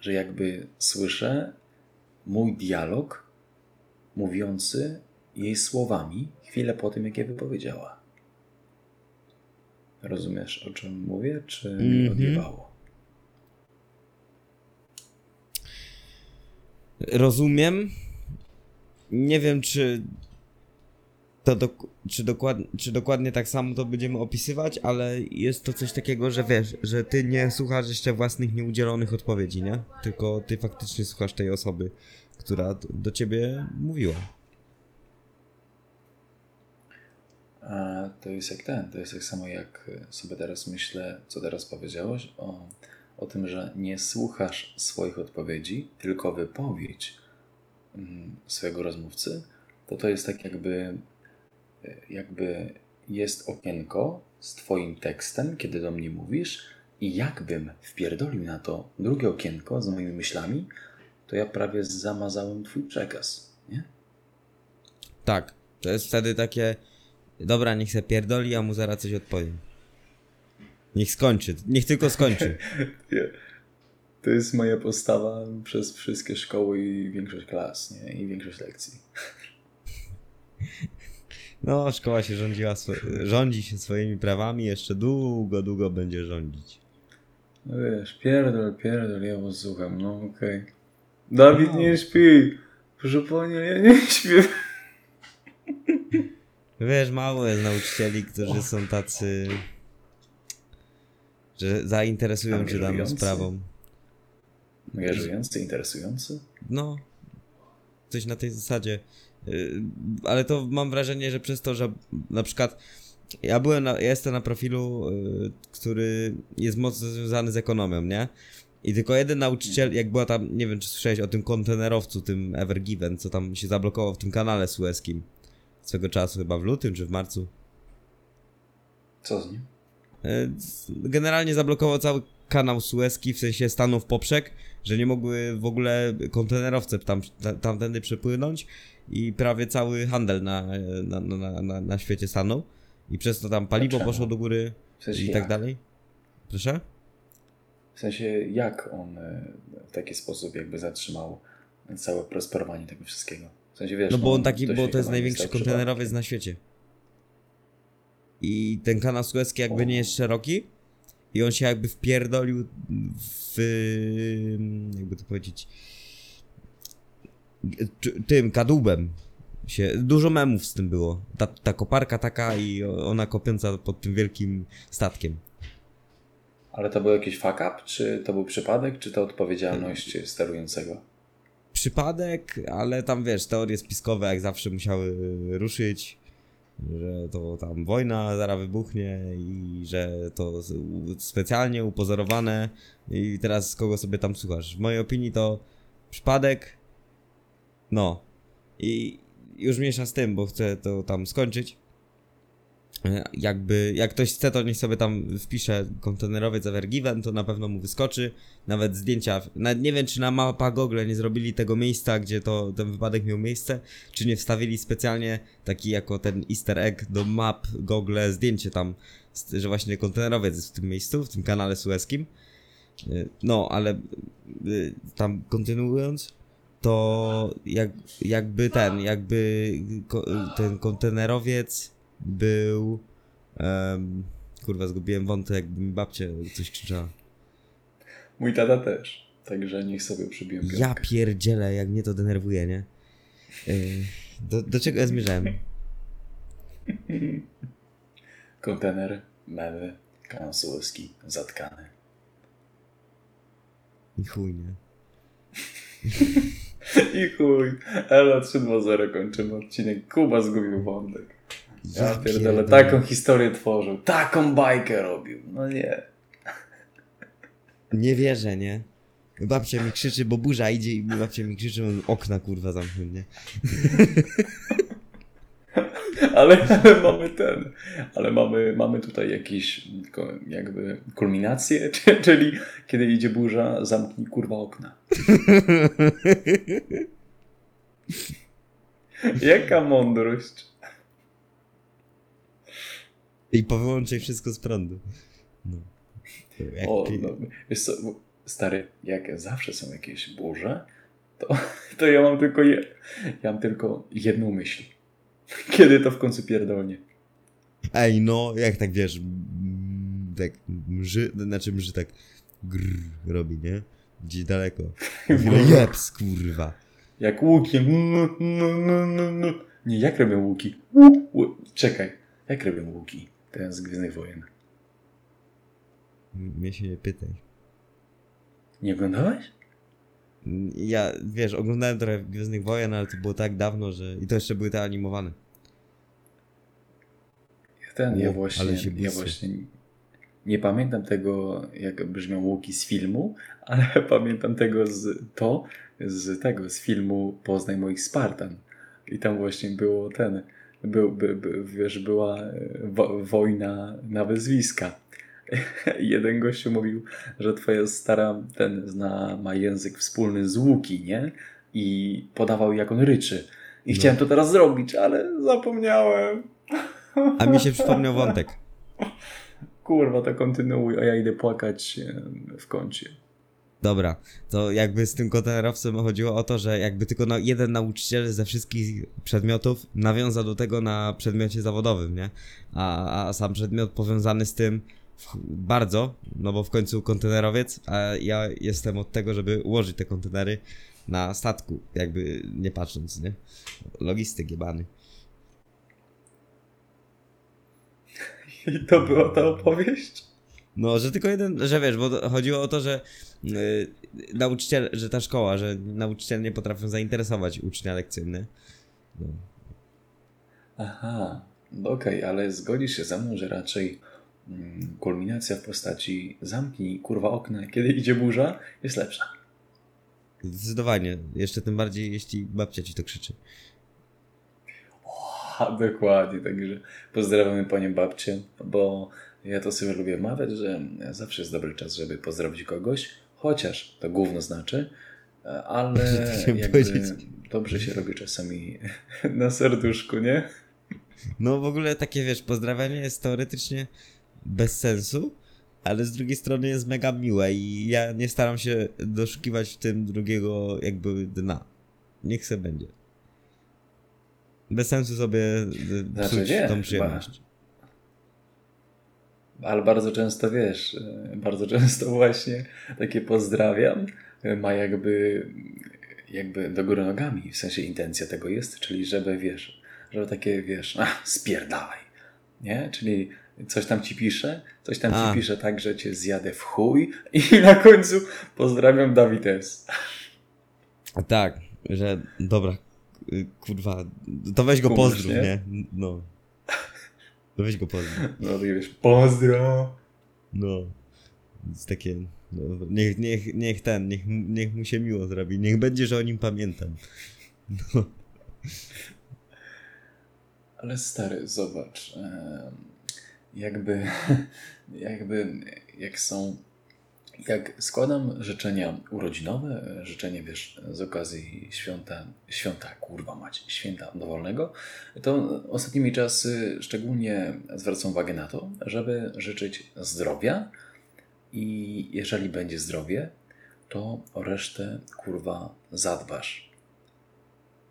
że jakby słyszę mój dialog mówiący jej słowami chwilę po tym, jak je wypowiedziała. Rozumiesz, o czym mówię, czy mm -hmm. mi Mhm. odjebało? Rozumiem. Nie wiem, czy to dok- czy, dokładnie, czy dokładnie tak samo to będziemy opisywać, ale jest to coś takiego, że wiesz, że ty nie słuchasz jeszcze własnych nieudzielonych odpowiedzi, nie? Tylko ty faktycznie słuchasz tej osoby, która do ciebie mówiła. A to jest jak ten, to jest tak samo jak sobie teraz myślę, co teraz powiedziałeś o, o tym, że nie słuchasz swoich odpowiedzi, tylko wypowiedź mm, swojego rozmówcy, to to jest tak jakby jakby jest okienko z twoim tekstem, kiedy do mnie mówisz i jakbym wpierdolił na to drugie okienko z moimi myślami, to ja prawie zamazałem twój przekaz, nie? Tak, to jest wtedy takie, dobra, niech se pierdoli, a mu zaraz coś odpowiem. Niech skończy, niech tylko skończy. To jest moja postawa przez wszystkie szkoły i większość klas, nie? I większość lekcji. No, szkoła się rządziła, rządzi się swoimi prawami, jeszcze długo, długo będzie rządzić. No wiesz, pierdol, pierdol, ja was słucham, no okej. Okay. Dawid nie śpi! Proszę pani, ja nie śpię. Wiesz, mało jest nauczycieli, którzy są tacy, że zainteresują się daną sprawą. Angażujący, interesujący? No, coś na tej zasadzie. Yy, Ale to mam wrażenie, że przez to, że na przykład ja byłem na, ja jestem na profilu, yy, który jest mocno związany z ekonomią, nie? I tylko jeden nauczyciel, jak była tam, nie wiem czy słyszałeś o tym kontenerowcu, tym Evergiven, co tam się zablokował w tym kanale sueskim swego czasu, chyba w lutym czy w marcu. Co z nim? Yy, Generalnie zablokował cały kanał sueski, w sensie stanów poprzek, że nie mogły w ogóle kontenerowce tam, tamtędy przepłynąć i prawie cały handel na, na, na, na, na świecie stanął i przez to tam paliwo Dlaczego? poszło do góry W sensie i jak? tak dalej. Proszę? W sensie jak on e, w taki sposób jakby zatrzymał całe prosperowanie tego wszystkiego? W sensie wiesz, No bo on taki, bo to jest największy kontenerowiec na świecie. I ten kanał sueski jakby nie jest szeroki i on się jakby wpierdolił w jakby to powiedzieć tym kadłubem się, dużo memów z tym było. Ta, ta koparka taka i ona kopiąca pod tym wielkim statkiem. Ale to był jakiś fuck up? Czy to był przypadek? Czy to odpowiedzialność sterującego? Przypadek, ale tam wiesz, teorie spiskowe jak zawsze musiały ruszyć, że to tam wojna zaraz wybuchnie i że to specjalnie upozorowane i teraz kogo sobie tam słuchasz. W mojej opinii to przypadek, no i już mniejsza z tym, bo chcę to tam skończyć. Jakby, jak ktoś chce, to niech sobie tam wpisze kontenerowiec Evergiven, to na pewno mu wyskoczy. Nawet zdjęcia, nawet nie wiem czy na mapa Google nie zrobili tego miejsca, gdzie to ten wypadek miał miejsce, czy nie wstawili specjalnie taki jako ten easter egg do map Google zdjęcie tam, że właśnie kontenerowiec jest w tym miejscu, w tym kanale sueskim. E, No, ale y, tam kontynuując, to jak, jakby ten, jakby ten kontenerowiec był. em, kurwa, zgubiłem wątek, jakby mi babcia coś krzyczała. Mój tata też. Także niech sobie przybiję piątkę. Ja pierdzielę, jak mnie to denerwuje, nie? Do, do czego ja zmierzałem? Kontener, memy, kanał sueski, zatkany. I chuj, nie? I chuj. Elo 320 kończymy odcinek. Kuba zgubił wątek. Ja pierdolę, taką historię tworzył, taką bajkę robił. No nie. Nie wierzę, nie? Babcia mi krzyczy, bo burza idzie i babcia mi krzyczy, on okna kurwa zamknął, nie? Ale, ale mamy ten, ale mamy, mamy tutaj jakieś jakby kulminację, czy- czyli kiedy idzie burza, zamknij kurwa okna. Jaka mądrość. I powyłączaj wszystko z prądu. No. Jak O, no, wiesz co, stary, jak zawsze są jakieś burze, to, to ja mam tylko je, ja mam tylko jedną myśl. Kiedy to w końcu pierdolnie? Ej, no, jak tak wiesz, tak mrzy, znaczy mrzy tak grr robi, nie? Gdzieś daleko. Chwilę jeps, kurwa. Jak łukiem. Nie, jak robią łuki? Czekaj, jak robią łuki? Ten z Gwiezdnych Wojen. Mnie się nie pytaj. Nie oglądałeś? Ja, wiesz, oglądałem trochę Gwiezdnych Wojen, ale to było tak dawno, że... I to jeszcze były te animowane. Ten, ja właśnie, ja właśnie nie pamiętam tego, jak brzmią łuki z filmu, ale pamiętam tego z to, z tego, z filmu Poznaj moich Spartan. I tam właśnie było ten, był, by, by, wiesz, była e, wo, wojna na wyzwiska. Jeden gościu mówił, że twoja stara ten zna, ma język wspólny z łuki, nie? I podawał jak on ryczy. I No. chciałem to teraz zrobić, ale zapomniałem. A mi się przypomniał wątek. Kurwa, to kontynuuj, a ja idę płakać w kącie. Dobra, to jakby z tym kontenerowcem chodziło o to, że jakby tylko na jeden nauczyciel ze wszystkich przedmiotów nawiązał do tego na przedmiocie zawodowym, nie? A, a sam przedmiot powiązany z tym bardzo, no bo w końcu kontenerowiec, a ja jestem od tego, żeby ułożyć te kontenery na statku, jakby nie patrząc, nie? Logistyk jebany. I to była ta opowieść? No, że tylko jeden, że wiesz, bo chodziło o to, że yy, nauczyciel, że ta szkoła, że nauczyciele nie potrafią zainteresować ucznia lekcją, nie? No. Aha, no okej, ale zgodzisz się ze mną, że raczej mm, kulminacja w postaci zamknij kurwa okna, kiedy idzie burza, jest lepsza. Zdecydowanie. Jeszcze tym bardziej, jeśli babcia ci to krzyczy. A, dokładnie, także pozdrawiamy panią babcię, bo ja to sobie lubię mawiać, że zawsze jest dobry czas, żeby pozdrowić kogoś, chociaż to gówno znaczy, ale Co chciałem jakby dobrze się robi czasami na serduszku, nie? No w ogóle takie, wiesz, pozdrawianie jest teoretycznie bez sensu, ale z drugiej strony jest mega miłe i ja nie staram się doszukiwać w tym drugiego jakby dna. Niech se będzie. Bez sensu sobie y, Znaczy psuć nie, tą chyba. Ale bardzo często wiesz, e, bardzo często właśnie takie pozdrawiam ma jakby, jakby do góry nogami, w sensie intencja tego jest, czyli żeby wiesz, żeby takie wiesz, ach, spierdalaj, nie? Czyli coś tam ci pisze, coś tam A. ci pisze tak, że cię zjadę w chuj i na końcu pozdrawiam Dawid S. Tak, że dobra, y, kurwa, to weź go Kumulasz, pozdrów, nie? nie? No. To weź go pozdrów. No to wiesz, pozdro. No. Jest takie. No, niech, niech, niech ten, niech, mu- niech mu się miło zrobi. Niech będzie, że o nim pamiętam. No. Ale stary, zobacz, jakby, jakby, jak są, jak składam życzenia urodzinowe, życzenie, wiesz, z okazji świąta, świąta, kurwa mać, święta dowolnego, to ostatnimi czasy szczególnie zwracam uwagę na to, żeby życzyć zdrowia i jeżeli będzie zdrowie, to o resztę, kurwa, zadbasz.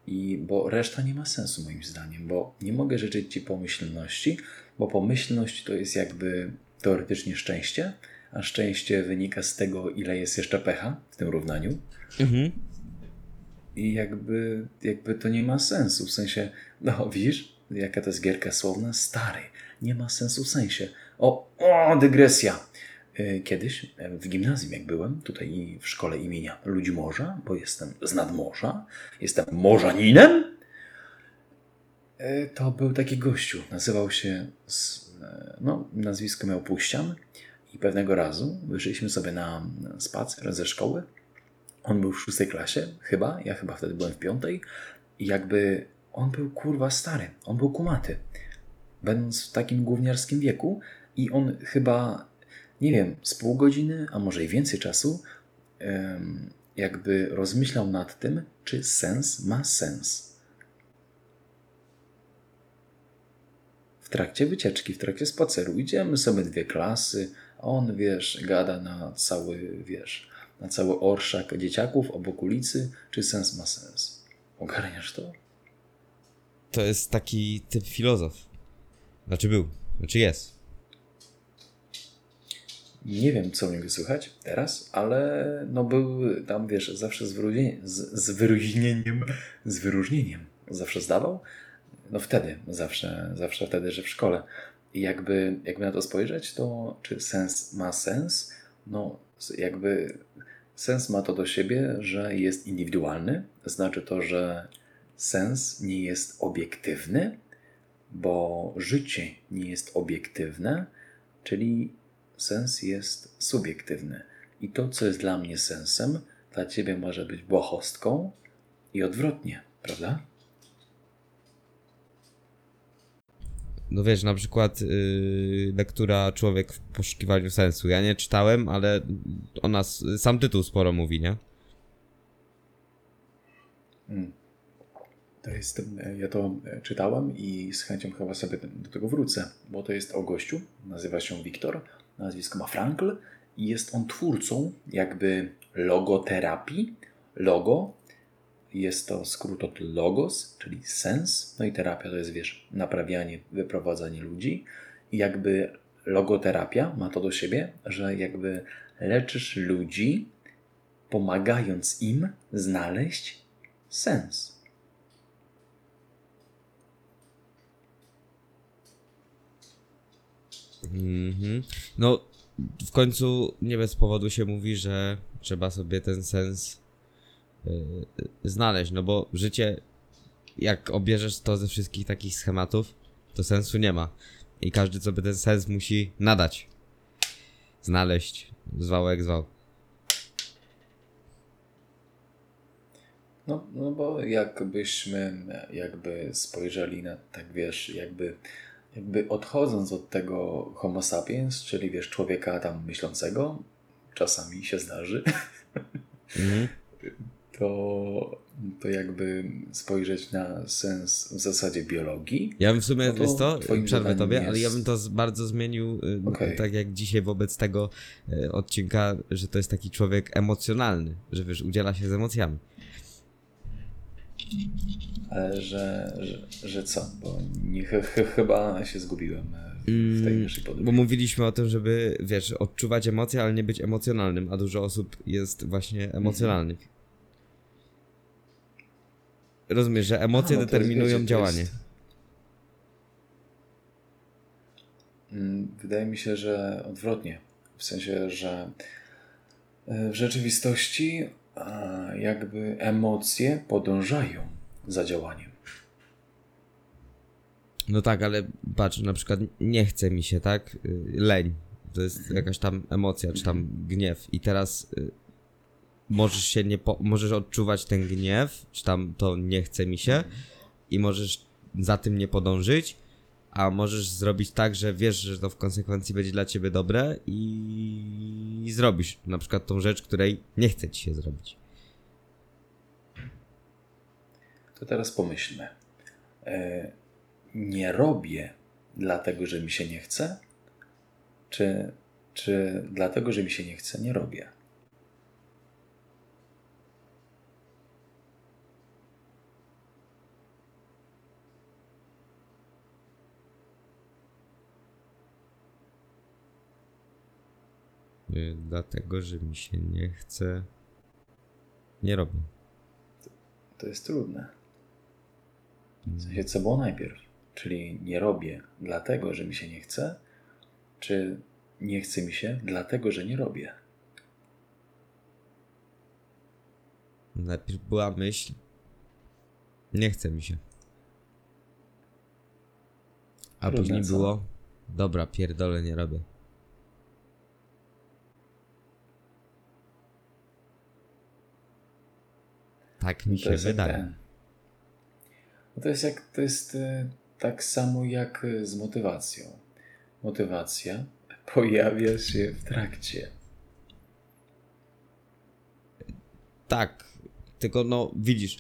I bo reszta nie ma sensu moim zdaniem, bo nie mogę życzyć Ci pomyślności, bo pomyślność to jest jakby teoretycznie szczęście, a szczęście wynika z tego, ile jest jeszcze pecha w tym równaniu. Mhm. I jakby, jakby to nie ma sensu, w sensie, no widzisz, jaka to jest gierka słowna? Stary, nie ma sensu w sensie. O, o dygresja. Y, Kiedyś e, w gimnazjum, jak byłem, tutaj w szkole imienia Ludźmorza, bo jestem z nadmorza, jestem morzaninem, E, to był taki gościu. Nazywał się, e, no, nazwisko miał Puścian. I pewnego razu wyszliśmy sobie na spacer ze szkoły. On był w szóstej klasie, chyba. Ja chyba wtedy byłem w piątej. I jakby on był kurwa stary. On był kumaty. Będąc w takim gówniarskim wieku. I on chyba, nie wiem, z pół godziny, a może i więcej czasu, jakby rozmyślał nad tym, czy sens ma sens. W trakcie wycieczki, w trakcie spaceru idziemy sobie dwie klasy, on, wiesz, gada na cały, wiesz, na cały orszak dzieciaków obok ulicy, czy sens ma sens. Ogarniasz to? To jest taki typ filozof. Znaczy był, znaczy jest. Nie wiem, co u niego słychać teraz, ale no był tam, wiesz, zawsze z, wyróżnieniem, z, z wyróżnieniem, z wyróżnieniem zawsze zdawał. No wtedy, zawsze, zawsze wtedy, że w szkole. I jakby, jakby na to spojrzeć, to czy sens ma sens? No, jakby sens ma to do siebie, że jest indywidualny. Znaczy to, że sens nie jest obiektywny, bo życie nie jest obiektywne, czyli sens jest subiektywny. I to, co jest dla mnie sensem, dla ciebie może być błahostką i odwrotnie, prawda? No wiesz, na przykład yy, lektura Człowiek w poszukiwaniu sensu. Ja nie czytałem, ale ona, sam tytuł sporo mówi, nie? Hmm. To jest, ja to czytałem i z chęcią chyba sobie do tego wrócę, bo to jest o gościu, nazywa się Wiktor, nazwisko ma Frankl i jest on twórcą jakby logoterapii. Logo jest to skrót od logos, czyli sens, no i terapia to jest, wiesz, naprawianie, wyprowadzanie ludzi. I jakby logoterapia ma to do siebie, że jakby leczysz ludzi, pomagając im znaleźć sens. Mhm. No, w końcu nie bez powodu się mówi, że trzeba sobie ten sens znaleźć, no bo życie, jak obierzesz to ze wszystkich takich schematów, to sensu nie ma. I każdy sobie ten sens musi nadać. Znaleźć. Zwał jak zwał. No, no bo jakbyśmy jakby spojrzeli na, tak wiesz, jakby, jakby odchodząc od tego homo sapiens, czyli wiesz, człowieka tam myślącego, czasami się zdarzy, mhm to, to jakby spojrzeć na sens w zasadzie biologii. Ja bym w sumie, no to, to przerwę tobie, jest... ale ja bym to bardzo zmienił, y, okay. tak jak dzisiaj wobec tego y, odcinka, że to jest taki człowiek emocjonalny, że wiesz, udziela się z emocjami. Ale że, że, że co? Bo nie, ch chyba się zgubiłem e, w tej mm, naszej. Bo mówiliśmy o tym, żeby, wiesz, odczuwać emocje, ale nie być emocjonalnym, a dużo osób jest właśnie emocjonalnych. Mm -hmm. Rozumiesz, że emocje no, determinują jest, działanie. Jest... Mm, wydaje mi się, że odwrotnie. W sensie, że e, w rzeczywistości jakby emocje podążają za działaniem. No tak, ale patrz, na przykład nie chce mi się, tak? Y, leń. To jest mhm. jakaś tam emocja, czy tam gniew. I teraz y, możesz się nie po, możesz odczuwać ten gniew, czy tam to nie chce mi się i możesz za tym nie podążyć, a możesz zrobić tak, że wiesz, że to w konsekwencji będzie dla ciebie dobre i, i zrobisz na przykład tą rzecz, której nie chce ci się zrobić. To teraz pomyślmy. E, nie robię dlatego, że mi się nie chce, czy, czy dlatego, że mi się nie chce, nie robię? Dlatego, że mi się nie chce. Nie robię. To, jest trudne. W sensie, co było najpierw? Czyli nie robię dlatego, że mi się nie chce, czy nie chce mi się dlatego, że nie robię? Najpierw była myśl, nie chce mi się. A później było, dobra, pierdolę, nie robię. Tak mi się wydaje. ten. No to jest jak to jest e, tak samo jak e, z motywacją. Motywacja pojawia się w trakcie. Tak, tylko no widzisz,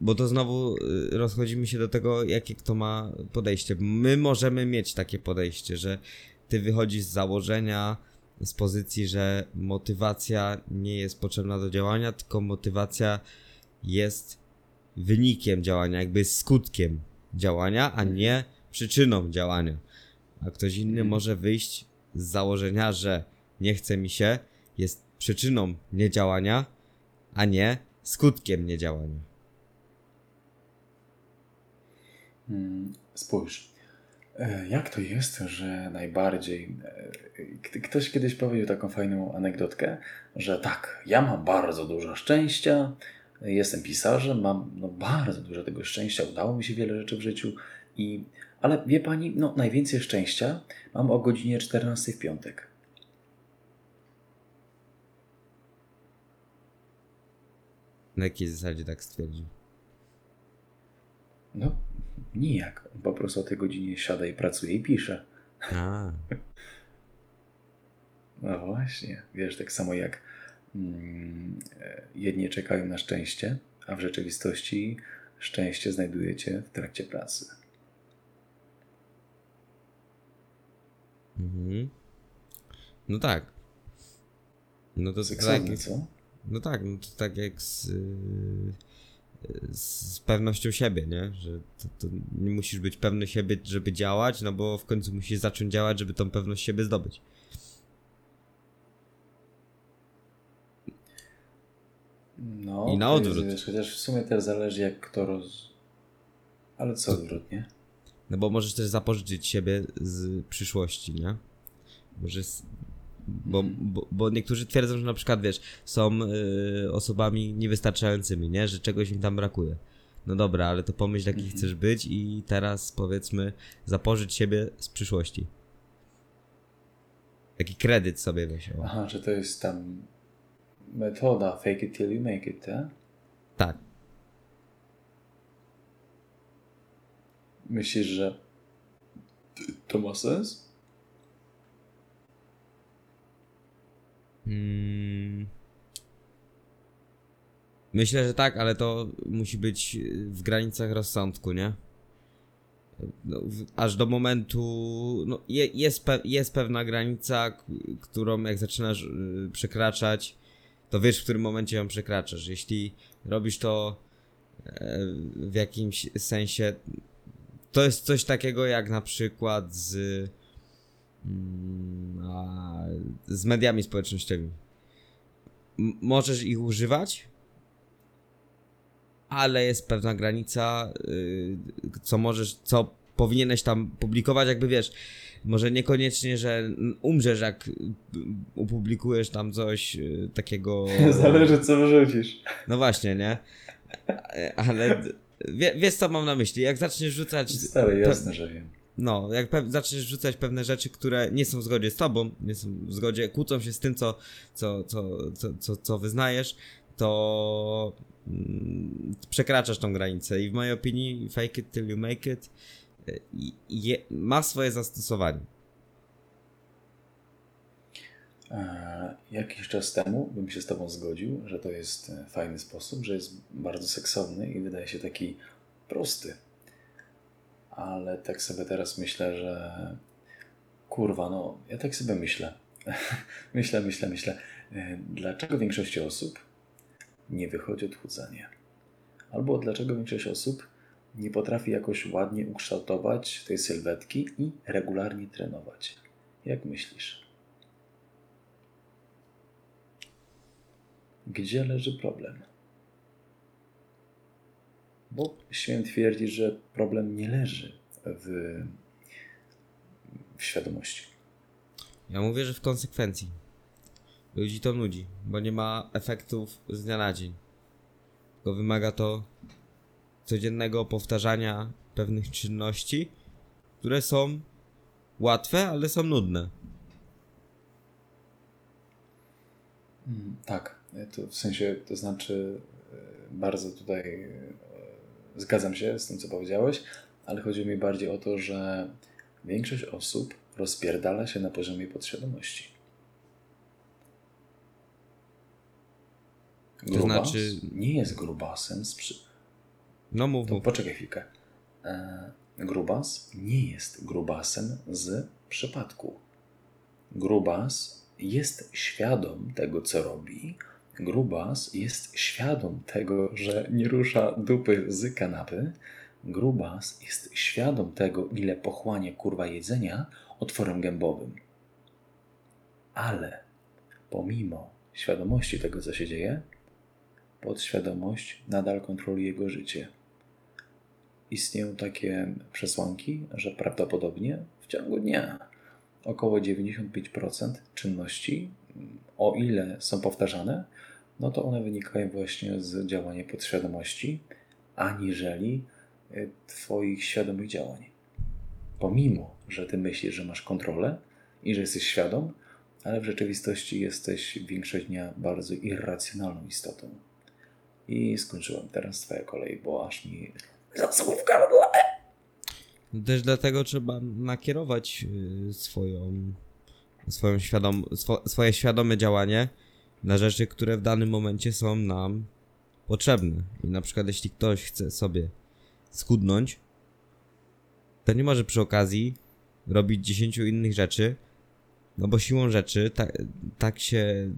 bo to znowu y, rozchodzimy się do tego, jakie kto ma podejście. My możemy mieć takie podejście, że ty wychodzisz z założenia, z pozycji, że motywacja nie jest potrzebna do działania, tylko motywacja jest wynikiem działania, jakby skutkiem działania, a nie przyczyną działania. A ktoś inny może wyjść z założenia, że nie chce mi się, jest przyczyną niedziałania, a nie skutkiem niedziałania. Mm, Spójrz, e, jak to jest, że najbardziej. e, Ktoś kiedyś powiedział taką fajną anegdotkę, że tak, ja mam bardzo dużo szczęścia, jestem pisarzem, mam no, bardzo dużo tego szczęścia, udało mi się wiele rzeczy w życiu, i, ale wie pani, no, najwięcej szczęścia mam o godzinie 14 w piątek. Na jakiej zasadzie tak stwierdził? No, nijak. Po prostu o tej godzinie siada i pracuje i pisze. A, No właśnie, wiesz, tak samo jak jedni czekają na szczęście, a w rzeczywistości szczęście znajdujecie w trakcie pracy. mhm. No tak. No to tak, Seksowne, co? no tak, no to tak jak z, y, z pewnością siebie, nie? Że to, to nie musisz być pewny siebie, żeby działać, no bo w końcu musisz zacząć działać, żeby tą pewność siebie zdobyć. No, I na jest, odwrót. Wiesz, chociaż w sumie też zależy jak kto roz... Ale co odwrotnie? No bo możesz też zapożyczyć siebie z przyszłości, nie? Możesz. Bo, bo, bo niektórzy twierdzą, że na przykład, wiesz, są y, osobami niewystarczającymi, nie? Że czegoś im tam brakuje. No dobra, ale to pomyśl, jaki chcesz być i teraz powiedzmy zapożycz siebie z przyszłości. Jaki kredyt sobie weź. Aha, że to jest tam metoda fake it till you make it, tak? Tak. Myślisz, że to ma sens? Mm. Myślę, że tak, ale to musi być w granicach rozsądku, nie? No, w, aż do momentu. No, je, jest, pe, jest pewna granica, którą jak zaczynasz y, przekraczać, to wiesz, w którym momencie ją przekraczasz. Jeśli robisz to e, w jakimś sensie. To jest coś takiego jak na przykład z. mm, z mediami społecznościowymi. Możesz ich używać, ale jest pewna granica, y, co możesz, co powinieneś tam publikować, jakby wiesz, może niekoniecznie, że umrzesz, jak opublikujesz tam coś y, takiego. Zależy co wyrzucisz. No właśnie, nie? Ale wie, wiesz, co mam na myśli? Jak zaczniesz rzucać. Stary, jasne, że wiem. No, jak zaczniesz rzucać pewne rzeczy, które nie są w zgodzie z tobą, nie są w zgodzie, kłócą się z tym, co, co, co, co, co, co wyznajesz, to mm, przekraczasz tą granicę. I w mojej opinii fake it till you make it je, ma swoje zastosowanie. E, Jakiś czas temu bym się z Tobą zgodził, że to jest e, fajny sposób, że jest bardzo seksowny i wydaje się taki prosty. Ale tak sobie teraz myślę, że kurwa, no ja tak sobie myślę. myślę, myślę, myślę. E, Dlaczego większości osób nie wychodzi odchudzanie? Albo dlaczego większość osób nie potrafi jakoś ładnie ukształtować tej sylwetki i regularnie trenować? Jak myślisz? Gdzie leży problem? Bo śmiem twierdzić, że problem nie leży w, w świadomości. Ja mówię, że w konsekwencji. Ludzi to nudzi, bo nie ma efektów z dnia na dzień. Tylko wymaga to codziennego powtarzania pewnych czynności które są łatwe, ale są nudne. Mm, tak, to w sensie, to znaczy e, bardzo tutaj e, zgadzam się z tym, co powiedziałeś, ale chodzi mi bardziej o to, że większość osób rozpierdala się na poziomie podświadomości. Grubas to znaczy... nie jest grubasem z. No mów, to Poczekaj chwilkę. E, grubas nie jest grubasem z przypadku. Grubas jest świadom tego, co robi. Grubas jest świadom tego, że nie rusza dupy z kanapy. Grubas jest świadom tego, ile pochłania kurwa jedzenia otworem gębowym. Ale pomimo świadomości tego, co się dzieje, podświadomość nadal kontroluje jego życie. Istnieją takie przesłanki, że prawdopodobnie w ciągu dnia około 95% czynności, o ile są powtarzane, no to one wynikają właśnie z działania podświadomości, aniżeli e, Twoich świadomych działań. Pomimo, że Ty myślisz, że masz kontrolę i że jesteś świadom, ale w rzeczywistości jesteś większość dnia bardzo irracjonalną istotą. I skończyłem teraz Twoja kolej, bo aż mi zasłów w gardle. Też dlatego trzeba nakierować y, swoją, swoją świadom, swo, swoje świadome działanie na rzeczy, które w danym momencie są nam potrzebne. I na przykład jeśli ktoś chce sobie skudnąć, to nie może przy okazji robić 10 innych rzeczy, no bo siłą rzeczy tak, się,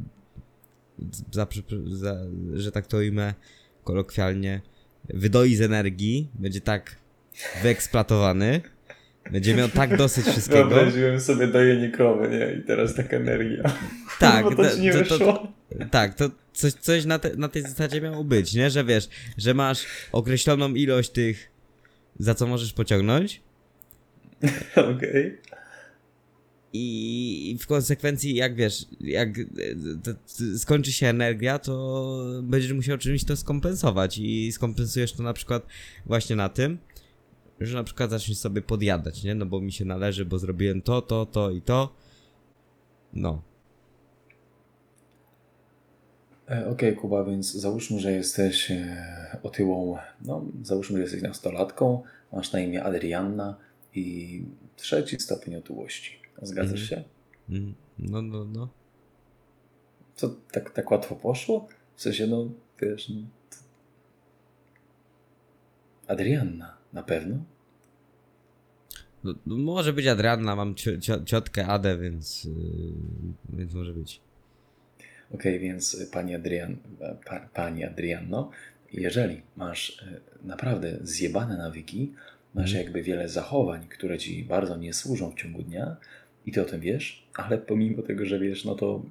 za, za, że tak to ujmę kolokwialnie, wydoi z energii, będzie tak wyeksploatowany, będzie miał tak dosyć wszystkiego. Wyobraziłem sobie dojenie krowy, nie? I teraz taka energia. Tak, to, to, nie to, to, tak, to coś, coś na, te, na tej zasadzie miało być, nie? Że wiesz, że masz określoną ilość tych, za co możesz pociągnąć. Okej. Okay. I w konsekwencji, jak wiesz, jak skończy się energia, to będziesz musiał czymś to skompensować. I skompensujesz to na przykład właśnie na tym, że na przykład zaczniesz sobie podjadać, nie? No bo mi się należy, bo zrobiłem to, to, to i to. No. E, okej, okay, Kuba, więc załóżmy, że jesteś e, otyłą, no załóżmy, że jesteś nastolatką, masz na imię Adrianna i trzeci stopień otyłości. Zgadzasz mm. się? Mm. No, no, no. Co, tak, tak łatwo poszło? W sensie, no, wiesz... No, Adrianna, na pewno? No, no, może być Adrianna, mam ciotkę Adę, więc, yy, więc może być. Okej, okay, więc pani, Adrian, pa, pani Adrianno, jeżeli masz e, naprawdę zjebane nawyki, masz mm. jakby wiele zachowań, które ci bardzo nie służą w ciągu dnia i ty o tym wiesz, ale pomimo tego, że wiesz, no to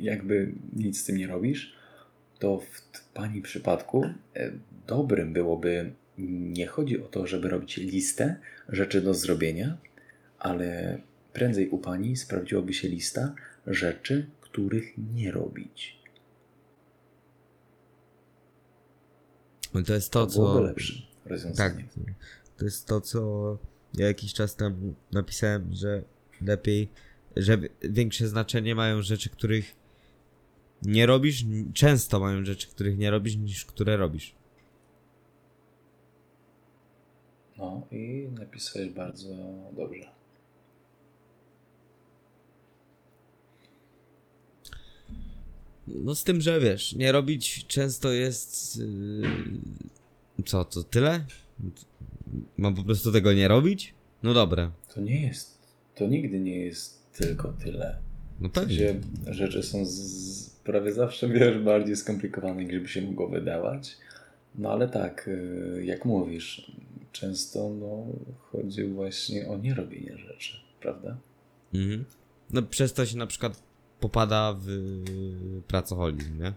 jakby nic z tym nie robisz, to w pani przypadku e, dobrym byłoby nie chodzi o to, żeby robić listę rzeczy do zrobienia, ale prędzej u pani sprawdziłoby się lista rzeczy, których nie robić. No to jest to, to co. lepsze rozwiązanie. Tak, to jest to, co ja jakiś czas temu napisałem, że lepiej, że większe znaczenie mają rzeczy, których nie robisz, często mają rzeczy, których nie robisz, niż które robisz. No i napisałeś bardzo dobrze. No z tym, że wiesz, nie robić często jest... Yy, co, to tyle? Mam po prostu tego nie robić? No dobra. To nie jest, to nigdy nie jest tylko tyle. No pewnie. Gdzie rzeczy są z, prawie zawsze, wiesz, bardziej skomplikowane niż by się mogło wydawać. No ale tak, y, jak mówisz, często no, chodzi właśnie o nierobienie rzeczy, prawda? Mhm. No przez to się na przykład popada w pracoholizm, nie?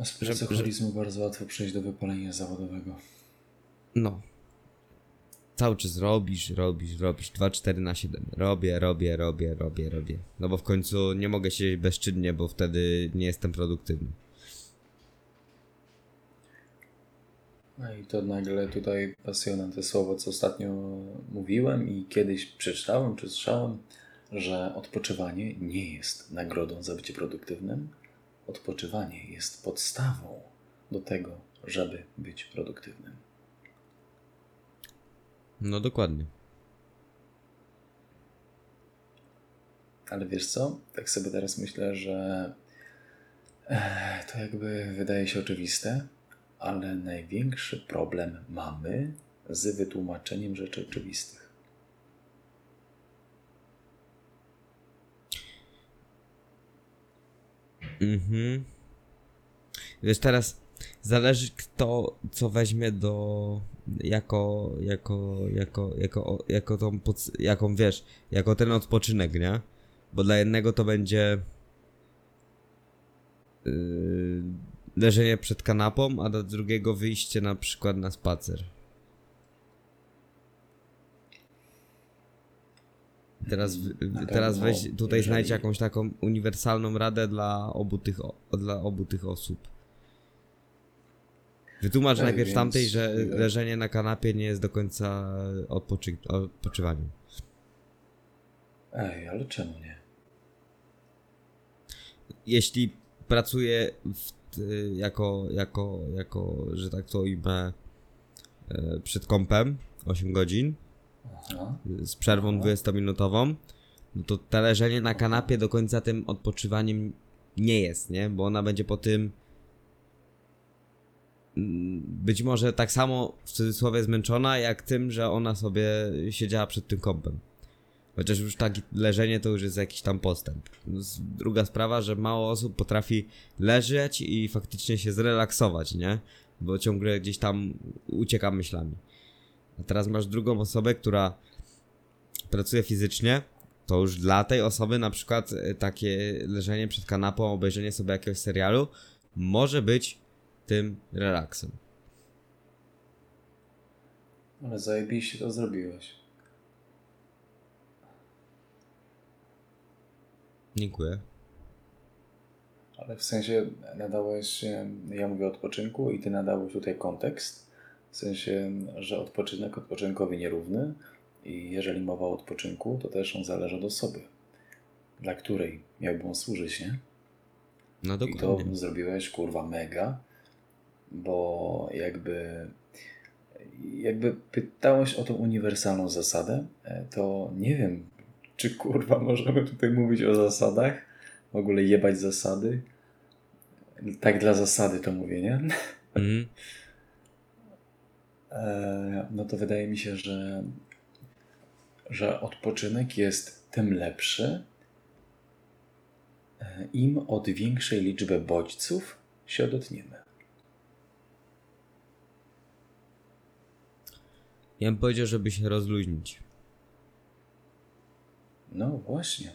A z pracoholizmu że... bardzo łatwo przejść do wypalenia zawodowego. No. Cały czas robisz, robisz, robisz. 2-4 na 7. Robię, robię, robię, robię, robię. No bo w końcu nie mogę siedzieć bezczynnie, bo wtedy nie jestem produktywny. No i to nagle tutaj pasjonem te słowo, co ostatnio mówiłem i kiedyś przeczytałem czy słyszałem, że odpoczywanie nie jest nagrodą za bycie produktywnym. Odpoczywanie jest podstawą do tego, żeby być produktywnym. No dokładnie. Ale wiesz co? Tak sobie teraz myślę, że eh, to jakby wydaje się oczywiste, ale największy problem mamy z wytłumaczeniem rzeczy oczywistych. Mhm. Wiesz, teraz zależy kto co weźmie do jako, jako, jako, jako, jako tą, jaką wiesz, jako ten odpoczynek, nie? Bo dla jednego to będzie yy, leżenie przed kanapą, a dla drugiego wyjście na przykład na spacer. Teraz, teraz weź tutaj jeżeli... znajdź jakąś taką uniwersalną radę dla obu tych, dla obu tych osób. Wytłumacz Ej, najpierw więc... tamtej, że leżenie na kanapie nie jest do końca odpoczy... odpoczywaniem. Ej, ale czemu nie? Jeśli pracuję jako, jako, jako, że tak to ujmę, e, przed kąpem 8 godzin. Z przerwą 20-minutową, no to to leżenie na kanapie do końca tym odpoczywaniem nie jest, nie? Bo ona będzie po tym mm, być może tak samo w cudzysłowie zmęczona, jak tym, że ona sobie siedziała przed tym kąpem. Chociaż już tak leżenie to już jest jakiś tam postęp. Druga sprawa, że mało osób potrafi leżeć i faktycznie się zrelaksować, nie? Bo ciągle gdzieś tam ucieka myślami. A teraz masz drugą osobę, która pracuje fizycznie, to już dla tej osoby na przykład e, takie leżenie przed kanapą, obejrzenie sobie jakiegoś serialu może być tym relaksem. Ale zajebiście to zrobiłeś. Dziękuję. Ale w sensie nadałeś, ja mówię o odpoczynku i ty nadałeś tutaj kontekst, w sensie, że odpoczynek odpoczynkowi nierówny i jeżeli mowa o odpoczynku, to też on zależy od osoby, dla której miałby on służyć, nie? No dokładnie. I to zrobiłeś, kurwa, mega, bo jakby jakby pytałeś o tą uniwersalną zasadę, e, to nie wiem, czy kurwa możemy tutaj mówić o zasadach? W ogóle jebać zasady? Tak dla zasady to mówię, nie? Mm. no to wydaje mi się, że, że odpoczynek jest tym lepszy, e, im od większej liczby bodźców się odetniemy. Ja bym powiedział, żeby się rozluźnić. No właśnie.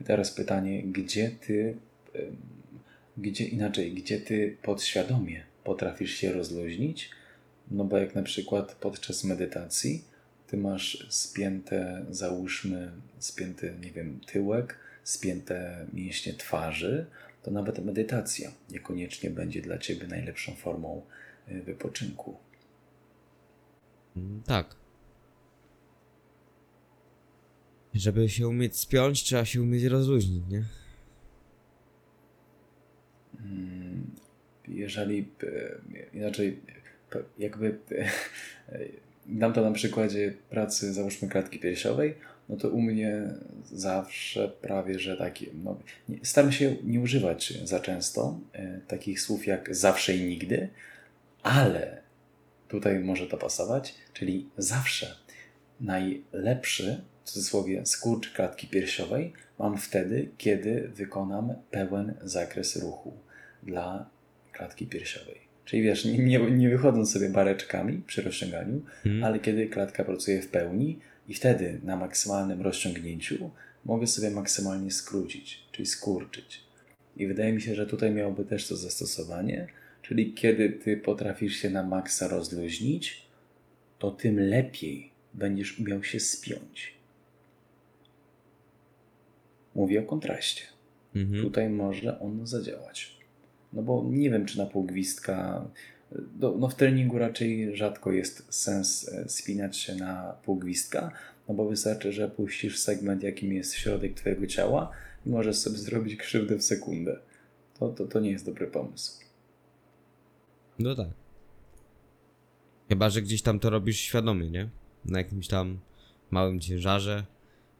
I teraz pytanie, gdzie ty, gdzie inaczej, gdzie ty podświadomie potrafisz się rozluźnić? No bo jak na przykład podczas medytacji ty masz spięte, załóżmy, spięty, nie wiem, tyłek, spięte mięśnie twarzy, to nawet medytacja niekoniecznie będzie dla ciebie najlepszą formą y, wypoczynku. Mm, tak. Żeby się umieć spiąć, trzeba się umieć rozluźnić, nie? Mm, jeżeli e, inaczej, jakby dam to na przykładzie pracy, załóżmy klatki piersiowej, no to u mnie zawsze prawie, że taki, no, staram się nie używać za często e, takich słów jak zawsze i nigdy, ale tutaj może to pasować, czyli zawsze najlepszy w cudzysłowie skurcz klatki piersiowej mam wtedy, kiedy wykonam pełen zakres ruchu dla klatki piersiowej. Czyli wiesz, nie, nie, wychodząc sobie bareczkami przy rozciąganiu, hmm. ale kiedy klatka pracuje w pełni i wtedy na maksymalnym rozciągnięciu mogę sobie maksymalnie skrócić, czyli skurczyć. I wydaje mi się, że tutaj miałoby też to zastosowanie, czyli kiedy ty potrafisz się na maksa rozluźnić, to tym lepiej będziesz umiał się spiąć. Mówię o kontraście. Mhm. Tutaj może on zadziałać. No bo nie wiem, czy na pół gwizdka do, no w treningu raczej rzadko jest sens e, spinać się na pół gwizdka, no bo wystarczy, że puścisz segment, jakim jest środek Twojego ciała i możesz sobie zrobić krzywdę w sekundę. To, to, to nie jest dobry pomysł. No tak. Chyba, że gdzieś tam to robisz świadomie, nie? Na jakimś tam małym ciężarze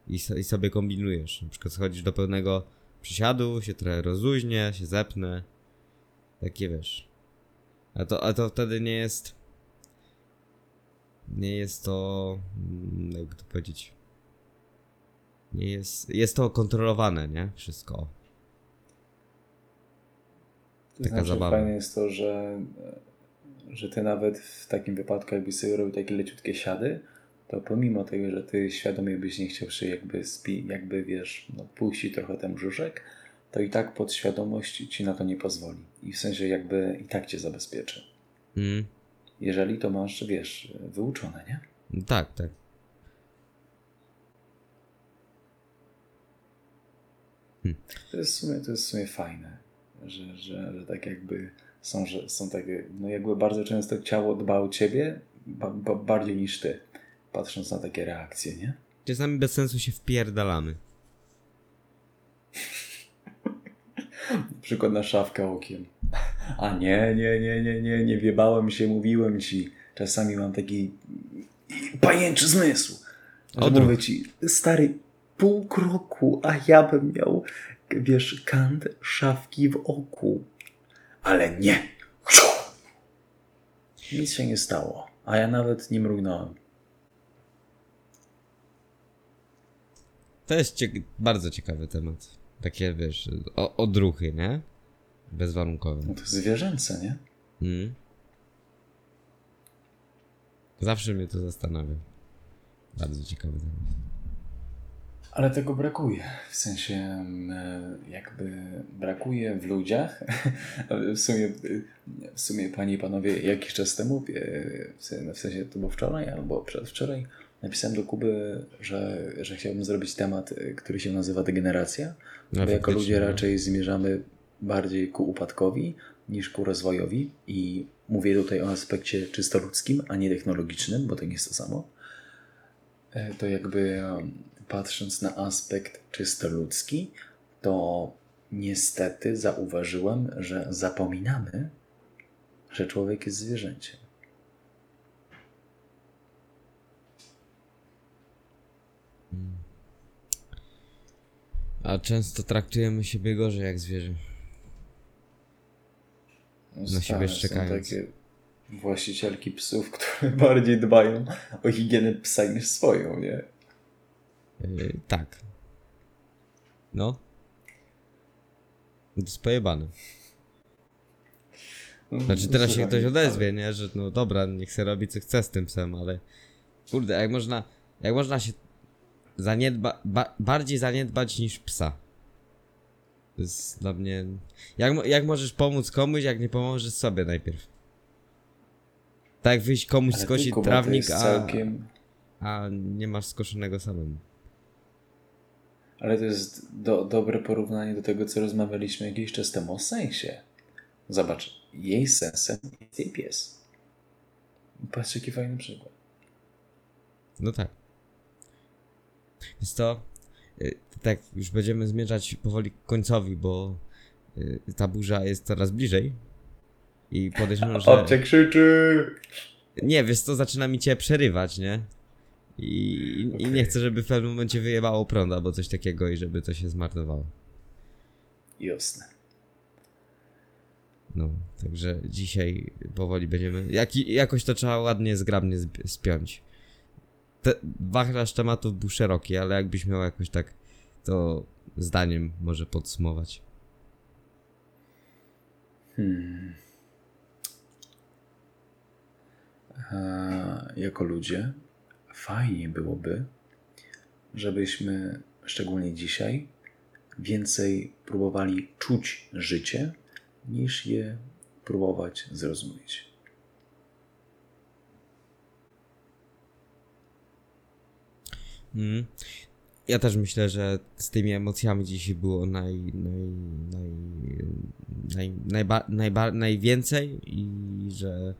i, i sobie kombinujesz. Na przykład schodzisz do pełnego przysiadu, się trochę rozluźnię, się zepnę. Takie wiesz. A to, a to wtedy nie jest. Nie jest to. mm, Jak to powiedzieć? Nie jest. Jest to kontrolowane, nie? Wszystko. Taka znaczy, zabawa. Fajne jest to, że, że ty nawet w takim wypadku, jakbyś sobie robił takie leciutkie siady, to pomimo tego, że ty świadomie byś nie chciał się jakby, spi, jakby wiesz, no, puścić trochę ten brzuszek, to i tak podświadomość ci na to nie pozwoli. I w sensie jakby i tak cię zabezpieczy. Mm. Jeżeli to masz, wiesz, wyuczone, nie? Tak, tak. To jest w sumie, to jest w sumie fajne, że, że, że tak jakby są, że są takie, no jakby bardzo często ciało dba o ciebie ba, ba, bardziej niż ty, patrząc na takie reakcje, nie? Czasami bez sensu się wpierdalamy. Na przykład na szafkę okiem. A nie, nie, nie, nie, nie, nie wiebałem się, mówiłem ci. Czasami mam taki pajęczy zmysł. Odruch. mówię ci, stary, pół kroku, a ja bym miał, wiesz, kant szafki w oku. Ale nie. Nic się nie stało. A ja nawet nie mrugnąłem. To jest bardzo ciekawy temat. Takie, wiesz, o- odruchy, nie? Bezwarunkowe. No to zwierzęce, nie? Mm. Zawsze mnie to zastanawia. Bardzo ciekawy temat. Ale tego brakuje. W sensie em, e, jakby brakuje w ludziach. W sumie, w sumie panie i panowie, jakiś czas temu, e, w sensie- w sensie to było wczoraj albo przedwczoraj, napisałem do Kuby, że, że chciałbym zrobić temat, e, który się nazywa degeneracja. No, bo jako ludzie no. raczej zmierzamy bardziej ku upadkowi niż ku rozwojowi i mówię tutaj o aspekcie czysto ludzkim, a nie technologicznym, bo to nie jest to samo. E, To jakby patrząc na aspekt czysto ludzki, to niestety zauważyłem, że zapominamy, że człowiek jest zwierzęciem. A często traktujemy siebie gorzej jak zwierzę. No, Na siebie są szczekając. takie właścicielki psów, które bardziej dbają o higienę psa niż swoją, nie? Yy, tak. No. To jest pojebane. Znaczy teraz się ktoś odezwie, nie? Że no dobra, niech se robi co chce z tym psem, ale kurde, jak można, jak można się zaniedba, ba, bardziej zaniedbać niż psa. To jest dla mnie... Jak, jak możesz pomóc komuś, jak nie pomożesz sobie najpierw? Tak wyjść komuś Ale skosić Kuba, trawnik, a, całkiem... a nie masz skoszonego samemu. Ale to jest do, dobre porównanie do tego, co rozmawialiśmy jakiś czas temu o sensie. Zobacz, jej sensem jest jej pies. Patrz, jaki fajny przykład. No tak. Więc to, y, tak już będziemy zmierzać powoli ku końcowi, bo y, ta burza jest coraz bliżej. I podejrzewam, że... Obcie krzyczy! Nie, wiesz to zaczyna mi cię przerywać, nie? I, i Okej. nie chcę, żeby w pewnym momencie wyjebało prąd albo coś takiego i żeby to się zmarnowało. Jasne. No, także dzisiaj powoli będziemy... Jak, jakoś to trzeba ładnie, zgrabnie spiąć. Te, wachlarz tematów był szeroki, ale jakbyś miał jakoś tak to zdaniem może podsumować. Hmm. E, jako ludzie fajnie byłoby, żebyśmy, szczególnie dzisiaj, więcej próbowali czuć życie, niż je próbować zrozumieć. Mm. Ja też myślę, że z tymi emocjami dzisiaj było naj, naj, naj, naj, najba, najba, najwięcej i że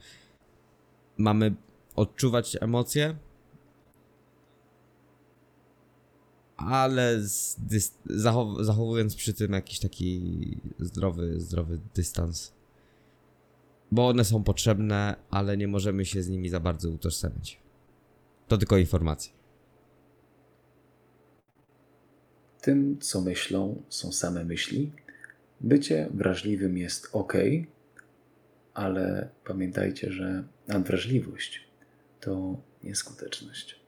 mamy odczuwać emocje, ale z dys- zachow- zachowując przy tym jakiś taki zdrowy, zdrowy dystans. Bo one są potrzebne, ale nie możemy się z nimi za bardzo utożsamić. To tylko informacje. Tym, co myślą, są same myśli. Bycie wrażliwym jest ok, ale pamiętajcie, że nadwrażliwość to nieskuteczność.